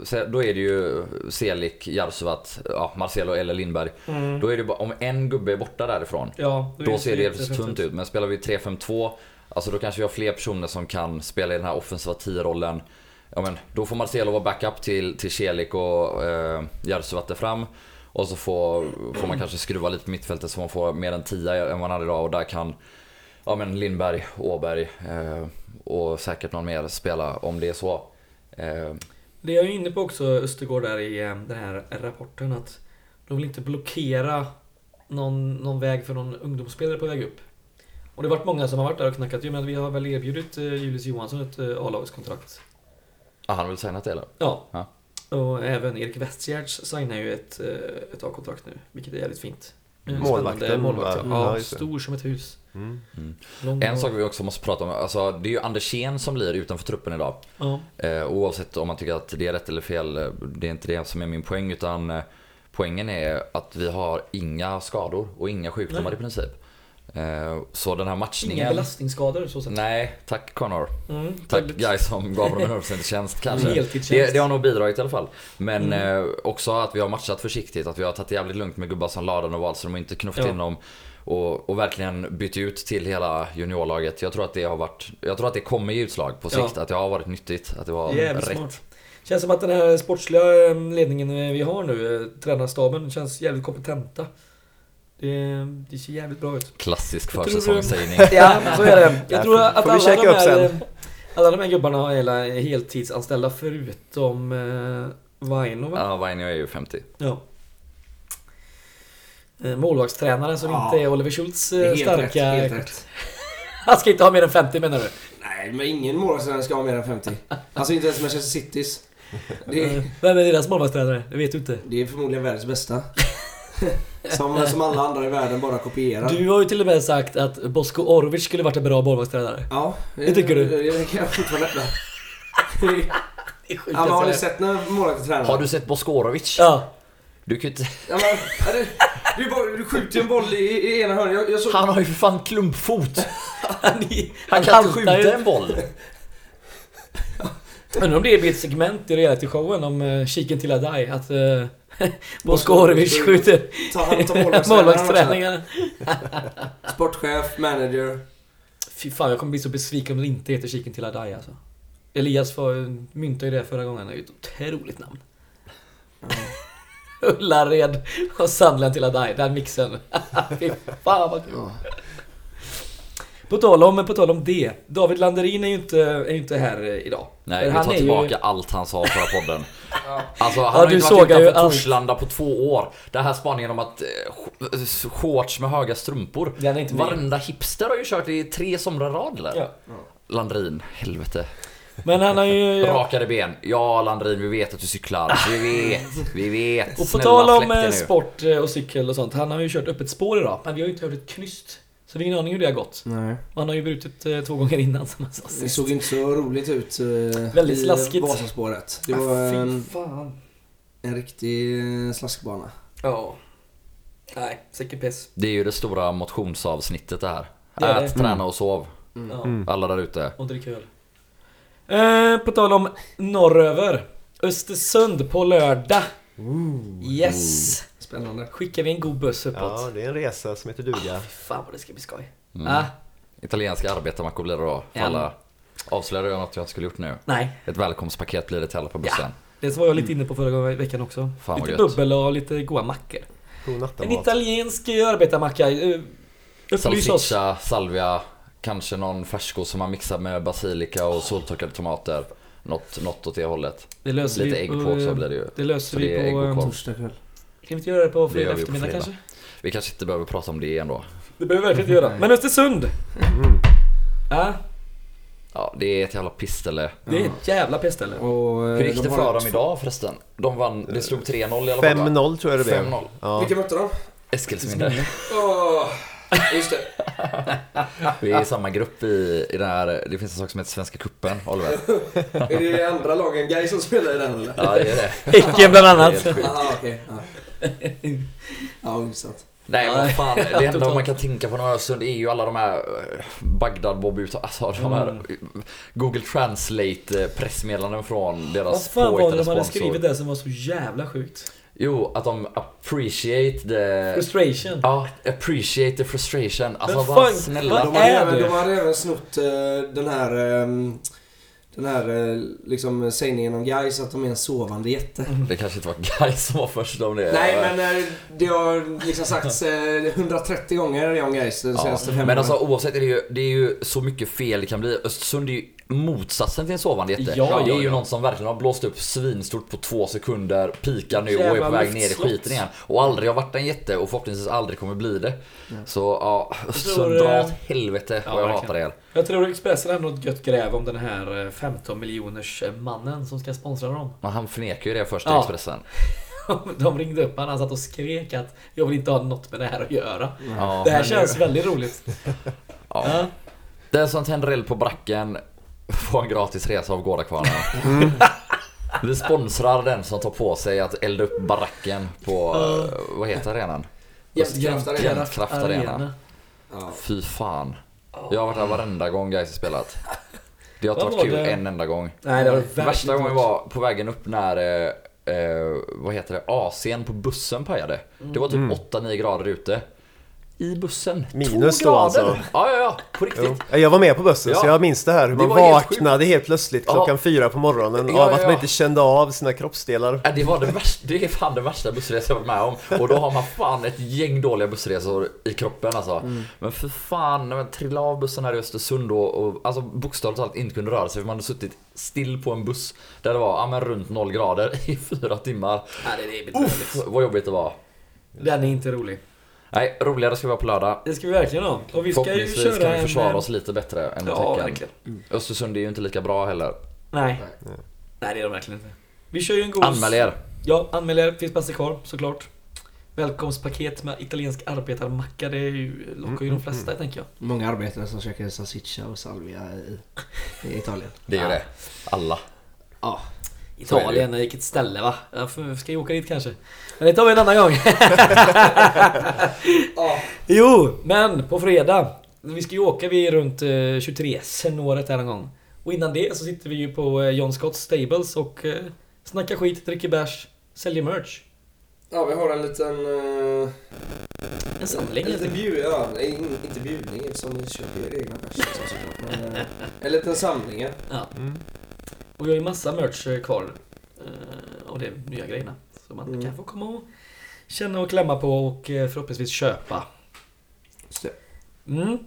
Speaker 2: säg, då är det ju Selik, Jarsuvat, ja, Marcelo eller Lindberg.
Speaker 3: mm.
Speaker 2: Då är det bara, om en gubbe är borta därifrån,
Speaker 3: ja
Speaker 2: då ser det helt tunt ut. Men spelar vi 3-5-2, alltså då kanske vi har fler personer som kan spela i den här offensiva 10-rollen. Ja, men då får Marcelo vara backup till, till Celik och eh, Jarsuvat där fram. Och så får, får man kanske skruva lite på mittfältet så man får mer än 10 än vad man hade idag. Och där kan ja, men Lindberg, Åberg eh, och säkert någon mer spela om det är så. Eh,
Speaker 3: Det är jag ju inne på också, Östergård, där i eh, den här rapporten att de vill inte blockera någon, någon väg för någon ungdomsspelare på väg upp. Och det har varit många som har varit där och knackat ju, men vi har väl erbjudit eh, Julius Johansson ett A-lagskontrakt.
Speaker 2: ah, han vill säga något eller?
Speaker 3: Ja.
Speaker 2: Ja.
Speaker 3: Och även Erik Westgärds signar ju ett, ett A-kontrakt nu, vilket är jävligt fint.
Speaker 5: Målvakten,
Speaker 3: spännande målvakt.
Speaker 5: va?
Speaker 3: Ja, stor som ett hus.
Speaker 5: Mm.
Speaker 3: Lång
Speaker 2: En sak vi också måste prata om, alltså det är ju Andersén som blir utanför truppen idag.
Speaker 3: Ja.
Speaker 2: Eh, oavsett om man tycker att det är rätt eller fel, eh, det är inte det som är min poäng utan eh, poängen är att vi har inga skador och inga sjukdomar
Speaker 3: Nej.
Speaker 2: i princip. Eh, så den här matchningen...
Speaker 3: Inga belastningsskador så sett.
Speaker 2: Nej, tack Connor.
Speaker 3: Mm,
Speaker 2: Tack guys som gav dem en 100% tjänst kanske. Det, det har nog bidragit i alla fall. Men
Speaker 3: Mm.
Speaker 2: eh, också att vi har matchat försiktigt, att vi har tagit det jävligt lugnt med gubbar som Ladan och Wahlström och inte knuffat
Speaker 3: Ja.
Speaker 2: in dem. Och, och verkligen bytt ut till hela juniorlaget. Jag tror att det har varit, jag tror att det kommer ge utslag på
Speaker 3: Ja.
Speaker 2: sikt. Att det har varit nyttigt, att det var
Speaker 3: Jävligt
Speaker 2: rätt.
Speaker 3: smart. Känns som att den här sportsliga eh, ledningen vi har nu, tränarstaben, känns jävligt kompetenta. Det, det ser jävligt bra ut.
Speaker 2: Klassisk försäsongssägning.
Speaker 3: Ja, så är det. Jag
Speaker 5: Ja,
Speaker 3: tror att
Speaker 5: vi
Speaker 3: alla
Speaker 5: checka
Speaker 3: de, här, eh, alla de här gubbarna är heltidsanställda förutom eh, Vaino va?
Speaker 2: Ja, Vainio är ju 50.
Speaker 3: Ja. Eh, Målvaktstränaren som
Speaker 4: Ja.
Speaker 3: inte är Oliver Schultz
Speaker 4: är
Speaker 3: eh,
Speaker 4: helt
Speaker 3: starka...
Speaker 4: rätt, helt rätt.
Speaker 3: Han ska inte ha mer än 50 menar du?
Speaker 4: Nej, men ingen målvaktstränare ska ha mer än 50. Alltså inte ens Manchester Citys. Det är,
Speaker 3: Vem är deras målvaktstränare? Det vet du inte.
Speaker 4: det är förmodligen världens bästa. Som, som alla andra i världen bara kopierar.
Speaker 3: Du har ju till och med sagt att Bosko Orvic skulle varit en bra målvaktstränare.
Speaker 4: Ja,
Speaker 3: Det tycker du?
Speaker 4: Det, det kan jag fortfarande.
Speaker 3: Det sjukt
Speaker 4: Ja, men har ni sett när målvakten tränar?
Speaker 2: Har du sett Boskorovic?
Speaker 3: Ja.
Speaker 2: Du kan ju inte...
Speaker 4: Ja, men, det, du, bara, du skjuter ju en boll i, i ena hörnet. Jag, jag såg...
Speaker 2: Han har ju för fan klumpfot.
Speaker 3: Han,
Speaker 2: Han kan inte
Speaker 3: haltar ju.
Speaker 2: skjuta en boll.
Speaker 3: Undrar om det blir ett segment i realityshowen om uh, Kiken till Adai att uh, Bosko Orvic skjuter
Speaker 4: Ta, han tar målvaktstränaren.
Speaker 3: målvaktsträningar.
Speaker 4: Sportchef, manager.
Speaker 3: Fy fan, jag kommer bli så besviken om det inte heter Kiken till Adai alltså. Elias var, myntade ju det förra gången, det är ju ett otroligt namn. Ullared och Sunderland till Adai. Den mixen. Fy fan vad kul. På tal, om, på tal om det. David Landerin är ju inte, är ju inte här eh, idag.
Speaker 2: Nej, vi
Speaker 3: han
Speaker 2: tar tillbaka allt han sa förra podden. Alltså han
Speaker 3: Ja,
Speaker 2: har
Speaker 3: du
Speaker 2: ju inte varit
Speaker 3: ju
Speaker 2: utanför
Speaker 3: allt.
Speaker 2: Torslanda på två år. Den här spaningen om att eh, sh- shorts med höga strumpor.
Speaker 3: Den är inte.
Speaker 2: Varenda hipster har ju kört i tre somrar rad eller?
Speaker 3: Ja.
Speaker 2: Landrin, helvete.
Speaker 3: Men han har ju...
Speaker 2: Rakade ben. Ja Landrin, vi vet att du cyklar. Vi vet, vi vet.
Speaker 3: Och på tal om eh, sport eh, och cykel och sånt. Han har ju kört öppet spår idag. Men vi har ju inte hört ett knyst. Så vi har ingen aning hur det har gått.
Speaker 4: Nej.
Speaker 3: Och han har ju brutit eh, två gånger innan som han sa
Speaker 4: Det
Speaker 3: sist.
Speaker 4: såg inte så roligt ut eh,
Speaker 3: Väldigt
Speaker 4: i
Speaker 3: slaskigt.
Speaker 4: Vasaspåret. Det
Speaker 3: Ah,
Speaker 4: var
Speaker 3: fy
Speaker 4: en,
Speaker 3: fan.
Speaker 4: en riktig eh, slaskbana.
Speaker 3: Ja. Nej, säkert piss.
Speaker 2: Det är ju det stora motionsavsnittet det här.
Speaker 3: Det är
Speaker 2: Ät,
Speaker 3: det.
Speaker 2: träna och sov.
Speaker 3: Ja.
Speaker 2: Alla där ute.
Speaker 3: Och drick öl. Eh, på tal om norröver. Östersund på lördag. Yes!
Speaker 4: Spännande.
Speaker 3: Skickar vi en god buss uppåt.
Speaker 5: Ja, det är en resa som heter duga.
Speaker 3: Fy fan vad det ska bli skoj.
Speaker 2: Mm.
Speaker 3: Ah,
Speaker 2: Italienska arbetarmackor blir det då. För
Speaker 3: Ja.
Speaker 2: alla. Avslöjar jag något jag skulle gjort nu?
Speaker 3: nej.
Speaker 2: Ett välkomstpaket blir det till alla på bussen.
Speaker 3: Det var jag lite inne på förra veckan också.
Speaker 2: Fan,
Speaker 3: lite bubbel och lite goda mackor.
Speaker 5: God
Speaker 3: En italiensk arbetarmacka. eh, Upplys oss.
Speaker 2: Salsiccia, salvia, kanske någon färskost som man mixar med basilika och soltorkade tomater. Något, något åt det hållet.
Speaker 3: Det löser
Speaker 2: Lite
Speaker 3: vi
Speaker 2: ägg
Speaker 3: på,
Speaker 2: också blir det ju.
Speaker 3: Det löser
Speaker 2: Så det
Speaker 3: vi
Speaker 2: ägg
Speaker 3: på...
Speaker 2: och
Speaker 3: eh.
Speaker 4: Torsdag kväll.
Speaker 3: Kan vi inte göra det på fredag
Speaker 2: vi på
Speaker 3: eftermiddag
Speaker 2: fredag.
Speaker 3: kanske?
Speaker 2: Vi kanske inte behöver prata om det ändå.
Speaker 3: Det behöver vi verkligen inte göra. Men Östersund!
Speaker 2: Mm.
Speaker 3: Ja,
Speaker 2: Ja, det är ett jävla pissställe.
Speaker 3: det är ett jävla pestställe.
Speaker 4: Och, eh,
Speaker 2: Hur gick
Speaker 4: de
Speaker 2: det för dem idag förresten? De vann, det stod 3-0 i alla fall va?
Speaker 5: 5-0 tror jag det blev.
Speaker 2: 5-0.
Speaker 5: Ja.
Speaker 4: Vilka mötte de?
Speaker 2: Eskilsminne.
Speaker 4: Just det.
Speaker 2: Vi är i samma grupp i, i den här, det finns en sak som heter Svenska Cupen, Oliver.
Speaker 4: Är det andra lagen Gais som spelar i den eller?
Speaker 2: Ja, det är det.
Speaker 3: Häcken bland annat.
Speaker 2: Det är helt sjukt.
Speaker 4: Aha, okej. Ja, intressant.
Speaker 2: Nej vad fan, det enda man kan tänka på när Öresund är ju alla de här eh, Bagdad Bob ut, alltså de här
Speaker 3: Mm.
Speaker 2: Google Translate pressmeddelanden från
Speaker 3: Vad
Speaker 2: deras
Speaker 3: fan var det
Speaker 2: påhittade
Speaker 3: de hade
Speaker 2: sponsor.
Speaker 3: skrivit där som var så jävla sjukt?
Speaker 2: Jo, att de appreciate the...
Speaker 3: Frustration.
Speaker 2: Ja, appreciate the frustration. Alltså
Speaker 3: Men fan,
Speaker 2: snälla.
Speaker 3: vad är det?
Speaker 4: de hade även snott eh, den här... ehm, den här eh, liksom sägningen om Gais att de är en sovande jätte.
Speaker 2: Det kanske inte var Guys som var först om det.
Speaker 4: Nej men eh, det har liksom sagts eh, 130 gånger det om Gais de
Speaker 2: Ja,
Speaker 4: senaste fem
Speaker 2: men alltså oavsett är det, ju, det är ju så mycket fel det kan bli. Östersund är ju motsatsen till en sovande jätte.
Speaker 3: Ja,
Speaker 2: det är
Speaker 3: ja,
Speaker 2: ju
Speaker 3: ja.
Speaker 2: någon som verkligen har blåst upp svinstort på två sekunder, pikar nu och är på väg ner i skiten igen. Och aldrig har varit en jätte och förhoppningsvis aldrig kommer bli det. Så ja, dra
Speaker 3: eh,
Speaker 2: åt helvete
Speaker 3: ja,
Speaker 2: vad jag hatar er.
Speaker 3: Jag tror Expressen hade något gött gräv om den här eh, 15 miljoners eh, mannen som ska sponsra dem.
Speaker 2: Men han förnekar ju det först i
Speaker 3: Ja.
Speaker 2: Expressen.
Speaker 3: De ringde upp han, han satt och skrek att jag vill inte ha något med det här att göra.
Speaker 2: Ja,
Speaker 3: Det här känns väldigt roligt.
Speaker 2: Ja.
Speaker 3: Ja.
Speaker 2: Den som tänder eld på bracken får en gratis resa av Gårdakvarnen. Vi sponsrar den som tar på sig att elda upp baracken på, eh, vad heter arenan?
Speaker 4: Jämtkraft Arena. Ja.
Speaker 2: Fy fan. Jag har varit där varenda gång Gais har spelat. Det har inte varit
Speaker 3: var
Speaker 2: kul
Speaker 3: det?
Speaker 2: en enda gång.
Speaker 3: Nej, det verkligen
Speaker 2: Värsta gången var på vägen upp när, eh, eh, vad heter det, AC'n på bussen pajade. Det var typ 8-9 grader ute. I bussen.
Speaker 5: Minus
Speaker 2: Två
Speaker 5: då
Speaker 2: grader.
Speaker 5: alltså?
Speaker 2: Ja, ja, ja. På riktigt.
Speaker 5: Jo. Ja, Jag var med på bussen
Speaker 2: Ja.
Speaker 5: så jag minns det här hur
Speaker 2: Det
Speaker 5: man
Speaker 2: var helt
Speaker 5: vaknade helt plötsligt klockan
Speaker 2: Ja.
Speaker 5: fyra på morgonen
Speaker 2: Ja,
Speaker 5: av att
Speaker 2: ja.
Speaker 5: man inte kände av sina kroppsdelar.
Speaker 2: Ja, Det var det värsta, det är fan den värsta bussresan jag varit med om. Och då har man fan ett gäng dåliga bussresor i kroppen alltså. Men för fan, när man trillade av bussen här i Östersund och, och alltså bokstavligt talat inte kunde röra sig för man hade suttit still på en buss där det var ja, men runt noll grader i fyra timmar.
Speaker 3: Nej, det är
Speaker 2: Uff, vad jobbigt det var.
Speaker 3: Den är inte rolig.
Speaker 2: Nej, roligare ska vi vara på lördag.
Speaker 3: Det ska vi verkligen ha. Och vi ska ju köra
Speaker 2: kan vi
Speaker 3: en,
Speaker 2: försvara
Speaker 3: eh,
Speaker 2: oss lite bättre än
Speaker 3: Ja,
Speaker 2: Häcken.
Speaker 3: verkligen.
Speaker 2: Östersund är ju inte lika bra heller.
Speaker 3: Nej. Nej, det är de verkligen inte. Vi kör ju en god...
Speaker 2: Anmäl er!
Speaker 3: Ja, anmäl er. Finns platser kvar, såklart. Välkomstpaket med italiensk arbetarmacka. Det är ju, lockar ju de flesta, tänker jag.
Speaker 4: Många arbetare som käkar salsiccia och salvia i, i Italien.
Speaker 2: Det är ju
Speaker 3: Ja.
Speaker 2: det. Alla.
Speaker 4: Ja.
Speaker 3: Italien, vilket ställe va? Jag ska ju åka dit kanske. Men det tar vi en annan gång. Jo, men på fredag. Vi ska ju åka vi runt eh, 23 sen året här någon gång. Och innan det så sitter vi ju på eh, John Scotts Stables och eh, snackar skit, dricker bärs, säljer merch.
Speaker 4: Ja, vi har en liten... Uh,
Speaker 3: En samling
Speaker 4: en liten bjud, ja, in- inte bjudning eftersom vi köper egna bärs också såklart. Men, eh, en liten samling. ja.
Speaker 3: Ja. Och vi har ju massa merch eh, kvar. eh, Av de nya grejerna. Så man
Speaker 4: Mm.
Speaker 3: kan få komma och känna och klämma på och eh, förhoppningsvis köpa.
Speaker 4: Just det.
Speaker 3: Mm.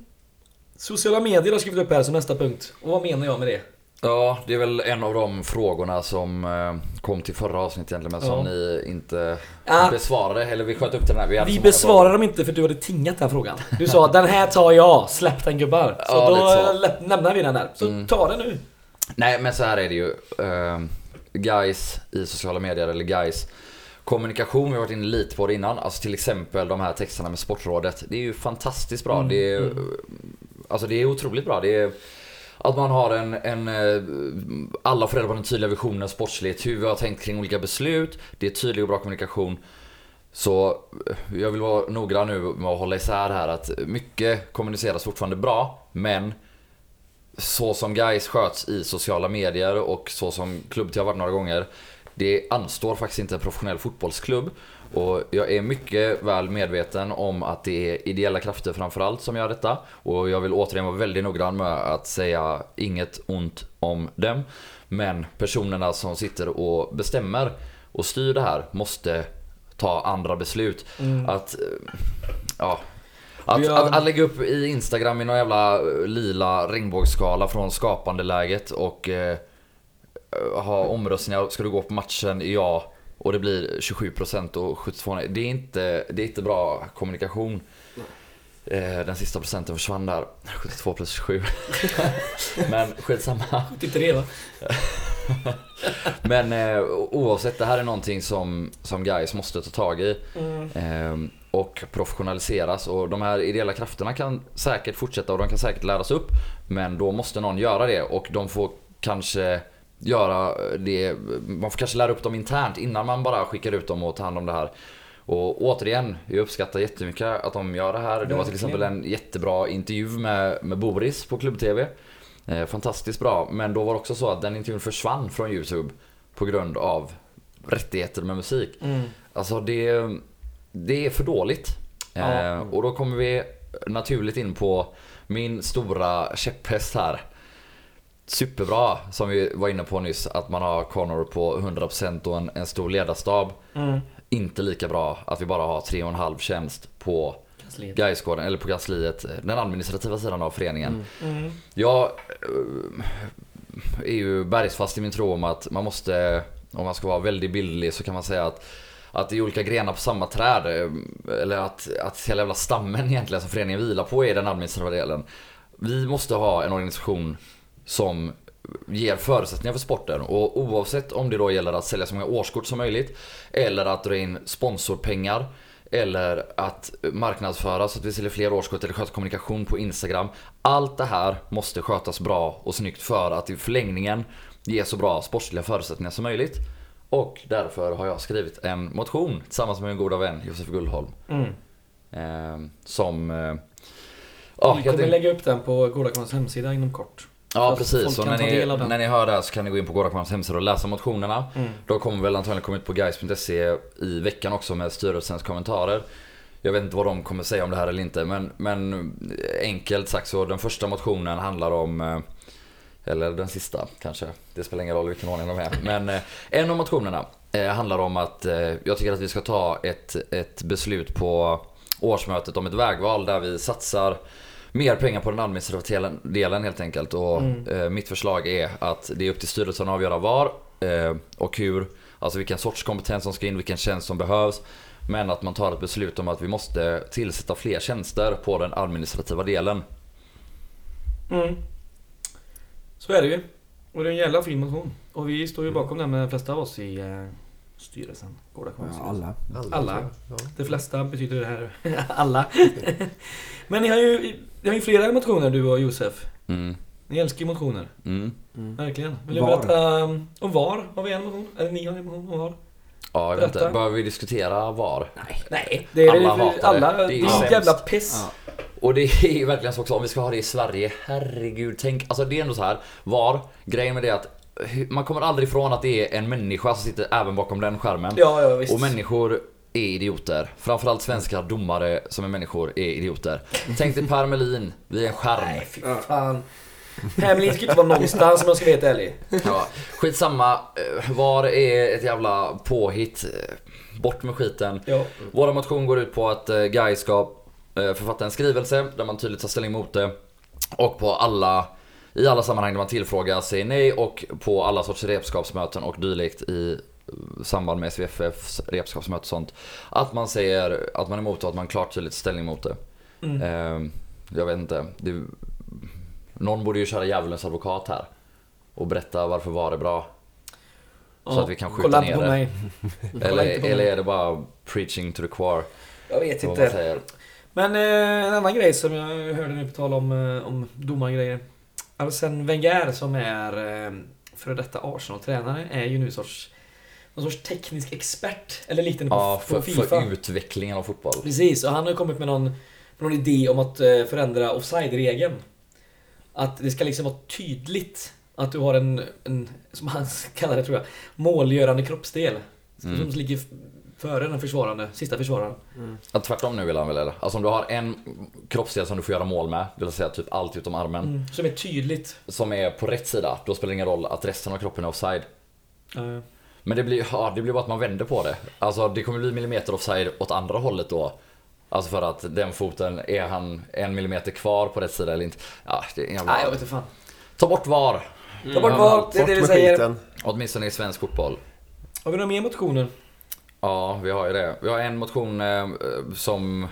Speaker 3: Sociala medier har jag skrivit upp här som nästa punkt. Och vad menar jag med det?
Speaker 2: Ja, det är väl en av de frågorna som eh, kom till förra avsnittet egentligen men som
Speaker 3: Ja.
Speaker 2: ni inte
Speaker 3: Ah.
Speaker 2: besvarade. Eller vi sköt upp den här. Vi,
Speaker 3: Vi besvarar dem inte för du hade tingat den frågan. Du sa den här tar jag, släpp den gubbar. Så
Speaker 2: Ja,
Speaker 3: då
Speaker 2: så.
Speaker 3: lämnar vi den där. Så
Speaker 2: Mm.
Speaker 3: ta den nu.
Speaker 2: Nej men så här är det ju. Uh, guys i sociala medier eller guys kommunikation, vi har varit inne lite på det innan. Alltså till exempel de här texterna med Sportrådet. Det är ju fantastiskt bra.
Speaker 3: Mm,
Speaker 2: Det, är, alltså, det är otroligt bra. Det är, att man har en, en eh, alla reda på den tydliga visionen sportsligt, hur vi har tänkt kring olika beslut. Det är tydlig och bra kommunikation. Så eh, jag vill vara noggrann nu med att hålla isär här att mycket kommuniceras fortfarande bra, men så som guys sköts i sociala medier och så som klubb har varit några gånger. Det anstår faktiskt inte en professionell fotbollsklubb. Och jag är mycket väl medveten om att det är ideella krafter framförallt som gör detta. Och jag vill återigen vara väldigt noggrann med att säga inget ont om dem. Men personerna som sitter och bestämmer och styr det här måste ta andra beslut. Att, eh, ja, att,
Speaker 3: har-
Speaker 2: att, att lägga upp i Instagram i någon jävla eh, lila regnbågsskala från skapandeläget och eh, ha omröstningar. Ska du gå på matchen? Ja. Och det blir 27% och 72 nej. Det är inte, det är inte bra kommunikation. Eh, Den sista procenten försvann där. 72 plus 27. Men skitsamma.
Speaker 3: 73 va?
Speaker 2: Men eh, oavsett, det här är någonting som, som guys måste ta tag i.
Speaker 3: Mm.
Speaker 2: Eh, och professionaliseras. Och de här ideella krafterna kan säkert fortsätta och de kan säkert läras upp. Men då måste någon göra det och de får kanske göra det. Man får kanske lära upp dem internt innan man bara skickar ut dem och tar hand om det här. Och återigen, jag uppskattar jättemycket att de gör det här. Det var till exempel en jättebra intervju med, med Boris på Klubb-TV. Eh, fantastiskt bra. Men då var det också så att den intervjun försvann från YouTube på grund av rättigheter med musik.
Speaker 3: Mm.
Speaker 2: Alltså det, det är för dåligt.
Speaker 3: Ja.
Speaker 2: Eh, och då kommer vi naturligt in på min stora käpphäst här. Superbra, som vi var inne på nyss, att man har Connor på 100% och en, en stor ledarstab.
Speaker 3: Mm.
Speaker 2: Inte lika bra att vi bara har 3,5 tjänst på. Gaisgården, eller på kansliet, den administrativa sidan av föreningen.
Speaker 3: Mm.
Speaker 2: Jag eh, är ju bergsfast i min tro om att man måste, om man ska vara väldigt bildlig så kan man säga att att det är olika grenar på samma träd. eh, Eller att, att hela jävla stammen egentligen som föreningen vilar på är den administrativa delen. Vi måste ha en organisation som ger förutsättningar för sporten. Och oavsett om det då gäller att sälja så många årskort som möjligt. Eller att dra in sponsorpengar. Eller att marknadsföra så att vi säljer fler årskort eller sköta kommunikation på Instagram. Allt det här måste skötas bra och snyggt för att i förlängningen ge så bra sportsliga förutsättningar som möjligt. Och därför har jag skrivit en motion tillsammans med min goda vän Josef Gullholm.
Speaker 3: Mm.
Speaker 2: Eh, som... Eh,
Speaker 3: Vi kommer
Speaker 2: enkelt-
Speaker 3: lägga upp den på Gårdakvarnens hemsida inom kort.
Speaker 2: Ja precis,
Speaker 3: kan
Speaker 2: när ni, när ni hör det här så kan ni gå in på Gårdakvarnens hemsida och läsa motionerna.
Speaker 3: Mm.
Speaker 2: De kommer väl antagligen komma ut på guys.se i veckan också med styrelsens kommentarer. Jag vet inte vad de kommer säga om det här eller inte men, men enkelt sagt så den första motionen handlar om eh, eller den sista kanske. Det spelar ingen roll vilken ordning de är. Men eh, en av motionerna eh, handlar om att jag tycker att vi ska ta ett, ett beslut på årsmötet om ett vägval där vi satsar mer pengar på den administrativa delen helt enkelt. Och eh, mitt förslag är att det är upp till styrelsen att avgöra var eh, och hur. Alltså vilken sorts kompetens som ska in, vilken tjänst som behövs. Men att man tar ett beslut om att vi måste tillsätta fler tjänster på den administrativa delen.
Speaker 3: Mm. Så är det ju. Och det är en jävla fin motion. Och vi står ju bakom den med de flesta av oss i eh, styrelsen. Gårdakvarnens
Speaker 4: Ja, alla.
Speaker 3: Alla.
Speaker 5: jag. Ja.
Speaker 3: De flesta betyder det här alla. Men ni har ju, har ju flera motioner du och Josef.
Speaker 2: Mm.
Speaker 3: Ni älskar ju motioner.
Speaker 2: Mm.
Speaker 3: Verkligen. Vill du
Speaker 4: Var?
Speaker 3: berätta um, om VAR? Har vi en motion? Eller ni har en motion om VAR?
Speaker 2: Ja, jag vet inte. Behöver vi diskutera var?
Speaker 3: Nej. Det är
Speaker 2: Alla
Speaker 3: alla,
Speaker 2: hatar det.
Speaker 3: alla,
Speaker 2: Det är
Speaker 3: det
Speaker 2: ju
Speaker 3: är
Speaker 2: sämst.
Speaker 3: jävla piss.
Speaker 4: Ja.
Speaker 2: Och det är ju verkligen så också, om vi ska ha det i Sverige, herregud, tänk, alltså det är ändå så här, var, grejen med det är att hu- man kommer aldrig ifrån att det är en människa som sitter även bakom den skärmen.
Speaker 3: Ja, ja visst.
Speaker 2: Och människor är idioter. Framförallt svenska domare som är människor är idioter. Tänk dig Per Melin vid en skärm.
Speaker 3: Nej, fy fan. Hamlin ska inte vara någonstans om jag ska vara helt ärlig.
Speaker 2: Ja, skitsamma. Eh, VAR är ett jävla påhitt. Eh, Bort med skiten.
Speaker 3: Ja.
Speaker 2: Vår motion går ut på att eh, Guy ska författa en skrivelse där man tydligt tar ställning mot det. Och på alla, i alla sammanhang där man tillfrågas säger nej och på alla sorts repskapsmöten och dylikt i samband med SVFFs repskapsmöte och sånt. Att man säger att man är emot det och att man klart tydligt ställning mot det.
Speaker 3: Mm.
Speaker 2: Eh, jag vet inte. Det, någon borde ju köra djävulens advokat här. Och berätta varför VAR är bra. Så att vi kan skjuta ner det. Eller, eller är det bara preaching to the choir?
Speaker 3: Jag vet inte. Men eh, en annan grej som jag hörde nu på tal om, eh, om domargrejer. Arsene Wenger som är eh, före detta Arsenal-tränare är ju nu sorts, någon sorts teknisk expert. Eller liknande på,
Speaker 2: Ja,
Speaker 3: på
Speaker 2: för,
Speaker 3: Fifa.
Speaker 2: för utvecklingen av fotboll.
Speaker 3: Precis, och han har kommit med någon, med någon idé om att eh, förändra offside-regeln. Att det ska liksom vara tydligt att du har en, en som han kallar det tror jag, målgörande kroppsdel.
Speaker 2: Mm.
Speaker 3: Som ligger före den försvarande, sista försvararen.
Speaker 2: Ja, tvärtom nu vill han väl eller? Alltså om du har en kroppsdel som du får göra mål med, det vill säga typ allt utom armen,
Speaker 3: Mm. Som är tydligt.
Speaker 2: som är på rätt sida, då spelar det ingen roll att resten av kroppen är offside.
Speaker 3: Eh,
Speaker 2: Men det blir, ja, det blir bara att man vänder på det. Alltså det kommer bli millimeter offside åt andra hållet då. Alltså för att den foten, är han en millimeter kvar på rätt sida eller inte? Ja, det är jävla...
Speaker 3: Nej, jag vet inte fan.
Speaker 2: Ta bort VAR!
Speaker 3: Ta bort VAR, det är det vi säger.
Speaker 5: skiten.
Speaker 2: Åtminstone i svensk fotboll.
Speaker 3: Har vi några mer motioner?
Speaker 2: Ja, vi har ju det. Vi har en motion eh, som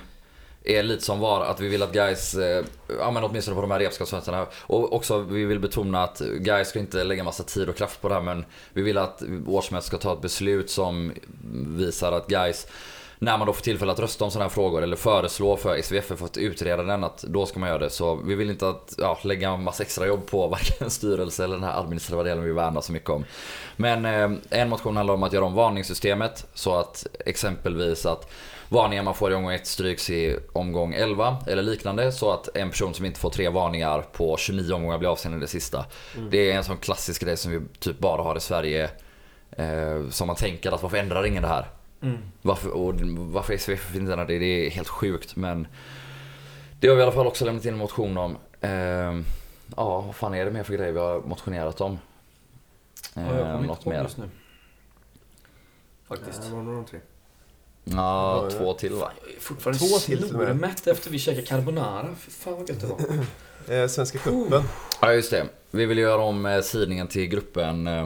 Speaker 2: är lite som var att vi vill att guys, eh, ja men åtminstone på de här repskapsfönsterna Och också vi vill betona att guys ska inte lägga massa tid och kraft på det här men vi vill att årsmötet ska ta ett beslut som visar att guys när man då får tillfälle att rösta om sådana här frågor eller föreslå för SVF för att utreda den att då ska man göra det. Så vi vill inte att ja, lägga en massa extra jobb på varken styrelse eller den här administrativa delen vi värnar så mycket om. Men eh, en motion handlar om att göra om varningssystemet så att exempelvis att varningar man får i omgång 1 stryks i omgång 11 eller liknande så att en person som inte får tre varningar på 29 omgångar blir avstängd i det sista. Det är en sån klassisk grej som vi typ bara har i Sverige. Eh, som man tänker att varför ändrar ingen det här?
Speaker 3: Mm.
Speaker 2: Varför, och varför SVF inte ändrar det, det är helt sjukt men det har vi i alla fall också lämnat in en motion om. Eh, ja, vad fan är det mer för grejer vi har motionerat om?
Speaker 3: Ja, jag kommer
Speaker 2: Eh,
Speaker 3: inte
Speaker 2: något
Speaker 3: på
Speaker 2: mer?
Speaker 3: just nu. Faktiskt.
Speaker 4: Det var nog de tre.
Speaker 2: Ja, två till va?
Speaker 3: Jag är fortfarande
Speaker 5: Två till till och med.
Speaker 3: snormätt efter vi käkade carbonara. Fy fan vad gött det var.
Speaker 5: Eh, Svenska cupen.
Speaker 2: Ja, just det. Vi vill göra om eh, sidningen till gruppen eh,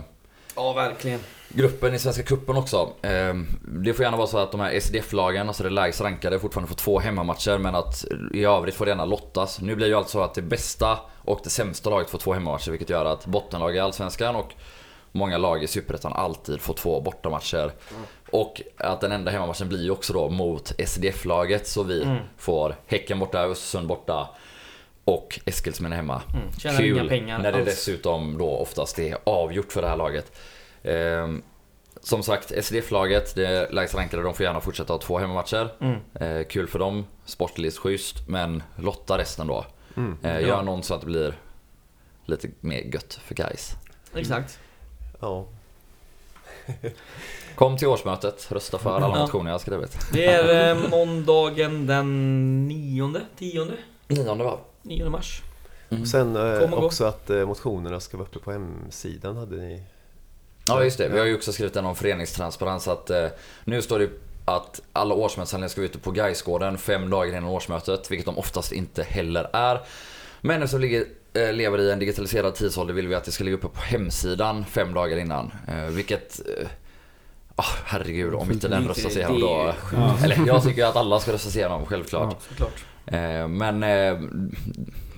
Speaker 3: Ja, verkligen.
Speaker 2: Gruppen i Svenska Cupen också. Eh, Det får gärna vara så att de här SDF-lagen, alltså det lägst rankade, fortfarande får två hemmamatcher men att i övrigt får det gärna lottas. Nu blir det ju alltså så att det bästa och det sämsta laget får två hemmamatcher vilket gör att bottenlag i Allsvenskan och många lag i Superettan alltid får två bortamatcher. Och att den enda hemmamatchen blir ju också då mot SDF-laget så vi
Speaker 3: Mm.
Speaker 2: får Häcken borta, Östersund borta och Eskilsminne hemma.
Speaker 3: Mm. Tjänar inga pengar
Speaker 2: när det
Speaker 3: alls.
Speaker 2: dessutom då oftast är avgjort för det här laget. Ehm, som sagt, SDF-laget, det lägst rankade, de får gärna fortsätta ha två hemmamatcher.
Speaker 3: Mm.
Speaker 2: Eh, kul för dem, sportligt schysst, men lotta resten då.
Speaker 5: Mm.
Speaker 2: Eh,
Speaker 3: Ja.
Speaker 2: Gör någon så att det blir lite mer gött för guys.
Speaker 3: Exakt.
Speaker 5: Ja.
Speaker 2: Kom till årsmötet, rösta för alla
Speaker 3: Ja.
Speaker 2: motioner jag har skrivit.
Speaker 3: Det är eh, måndagen den nionde, tionde,
Speaker 2: Nionde va?
Speaker 3: nionde mars.
Speaker 2: Mm.
Speaker 5: Sen eh,
Speaker 3: och
Speaker 5: också att eh, motionerna ska vara uppe på hemsidan hade ni.
Speaker 2: Ja just det, vi har ju också skrivit en om föreningstransparens att eh, nu står det att alla årsmöteshandlingar ska vara ute på Gaisgården fem dagar innan årsmötet, vilket de oftast inte heller är. Men eftersom vi ligger, eh, lever i en digitaliserad tidsålder vill vi att det ska ligga uppe på hemsidan fem dagar innan. Eh, vilket ah, herregud, om inte den röstas
Speaker 3: det
Speaker 2: igenom då...
Speaker 4: Ja.
Speaker 2: Eller jag tycker att alla ska röstas igenom, självklart.
Speaker 3: Såklart.
Speaker 2: Eh, Men eh,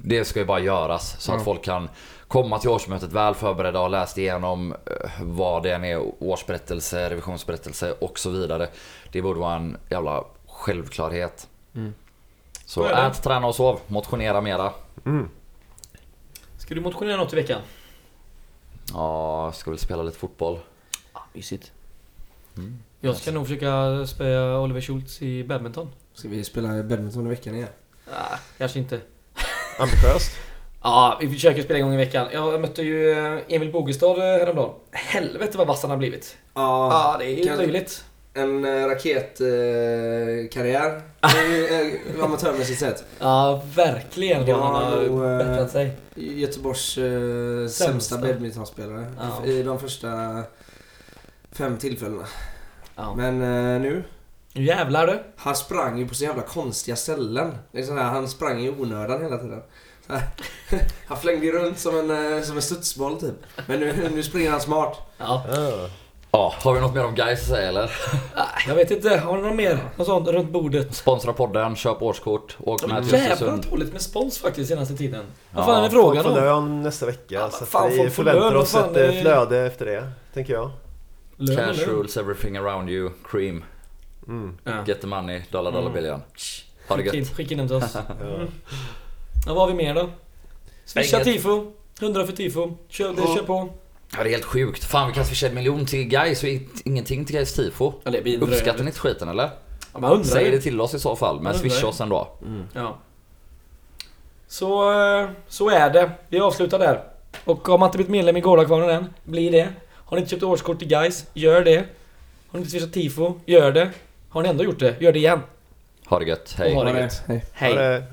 Speaker 2: det ska ju bara göras så att
Speaker 4: Ja.
Speaker 2: folk kan komma till årsmötet väl förberedda och läst igenom eh, vad det än är, årsberättelse, revisionsberättelse och så vidare. Det borde vara en jävla självklarhet.
Speaker 4: Mm.
Speaker 2: Så ät, träna och sov, motionera mera.
Speaker 5: Mm.
Speaker 3: Ska du motionera något i veckan?
Speaker 2: Ja, jag ska väl spela lite fotboll.
Speaker 3: Ja, mysigt.
Speaker 2: Mm.
Speaker 3: Jag ska nog försöka spela Oliver Schultz i badminton.
Speaker 4: Ska vi spela badminton i veckan igen?
Speaker 3: Ah, kanske inte.
Speaker 5: Ambitiöst.
Speaker 3: Ja, vi försöker spela en gång i veckan. Jag mötte ju eh, Emil Bogestad eh, häromdagen. Helvete vad vass han har blivit.
Speaker 4: Ja,
Speaker 3: Ja, det är ju löjligt.
Speaker 4: En eh, raketkarriär. Eh, Amatörmässigt sett.
Speaker 3: Ja, verkligen vad han har
Speaker 4: eh,
Speaker 3: bättrat sig.
Speaker 4: Göteborgs eh, sämsta badmintonspelare.
Speaker 3: Ja.
Speaker 4: I de första fem tillfällena.
Speaker 3: Ja.
Speaker 4: Men eh, nu.
Speaker 3: Nu jävlar du.
Speaker 4: Han sprang ju på så jävla konstiga ställen. Det är så här, han sprang i onödan hela tiden. Han flängde ju runt som en, eh, som en studsboll typ. Men nu, nu springer han smart.
Speaker 3: Ja.
Speaker 5: Ja.
Speaker 2: Har vi något mer om guys att säga eller?
Speaker 3: Jag vet inte, har du något mer? Något sånt runt bordet?
Speaker 2: Sponsra podden, köp årskort, åk med till
Speaker 3: Jävlar
Speaker 2: Östersund.
Speaker 3: dåligt med spons faktiskt senaste tiden. Vad
Speaker 2: Ja,
Speaker 3: fan är
Speaker 5: Folk
Speaker 3: frågan
Speaker 5: får
Speaker 3: om?
Speaker 5: lön nästa vecka
Speaker 3: Ja,
Speaker 5: så att
Speaker 3: fan,
Speaker 5: vi
Speaker 3: folk får
Speaker 5: förväntar
Speaker 3: lön,
Speaker 5: oss
Speaker 3: vad fan,
Speaker 5: ett eh,
Speaker 3: det är-
Speaker 5: flöde efter det, tänker jag.
Speaker 3: Lön
Speaker 2: Cash
Speaker 3: lön.
Speaker 2: rules everything around you, cream.
Speaker 5: Mm.
Speaker 3: Ja.
Speaker 2: Get the money, dollar dollar
Speaker 3: Mm.
Speaker 2: billion. Ha det gött.
Speaker 3: skicka in dem till oss.
Speaker 5: Ja.
Speaker 3: Mm. Ja, vad har vi mer då? Swisha tifo. 100 för tifo. Kör, det,
Speaker 4: Ja.
Speaker 3: kör på.
Speaker 2: Ja, det är helt sjukt. Fan vi kan swisha en miljon till guys och ingenting till guys tifo.
Speaker 3: Ja, det blir
Speaker 2: Uppskattar ni inte skiten eller?
Speaker 3: Ja, man undrar
Speaker 2: Säg det till oss i så fall, men swisha oss ändå.
Speaker 3: Ja. Så, eh, så är det. Vi avslutar där. Och har man inte blivit medlem i Gårdakvarnen än, bli det. Har ni inte köpt årskort till guys, gör det. Har ni inte swishat tifo, gör det. Har ni ändå gjort det, gör det igen.
Speaker 2: Ha det gött, hej.
Speaker 3: Och ha det gött.
Speaker 4: Hej.
Speaker 3: Hej.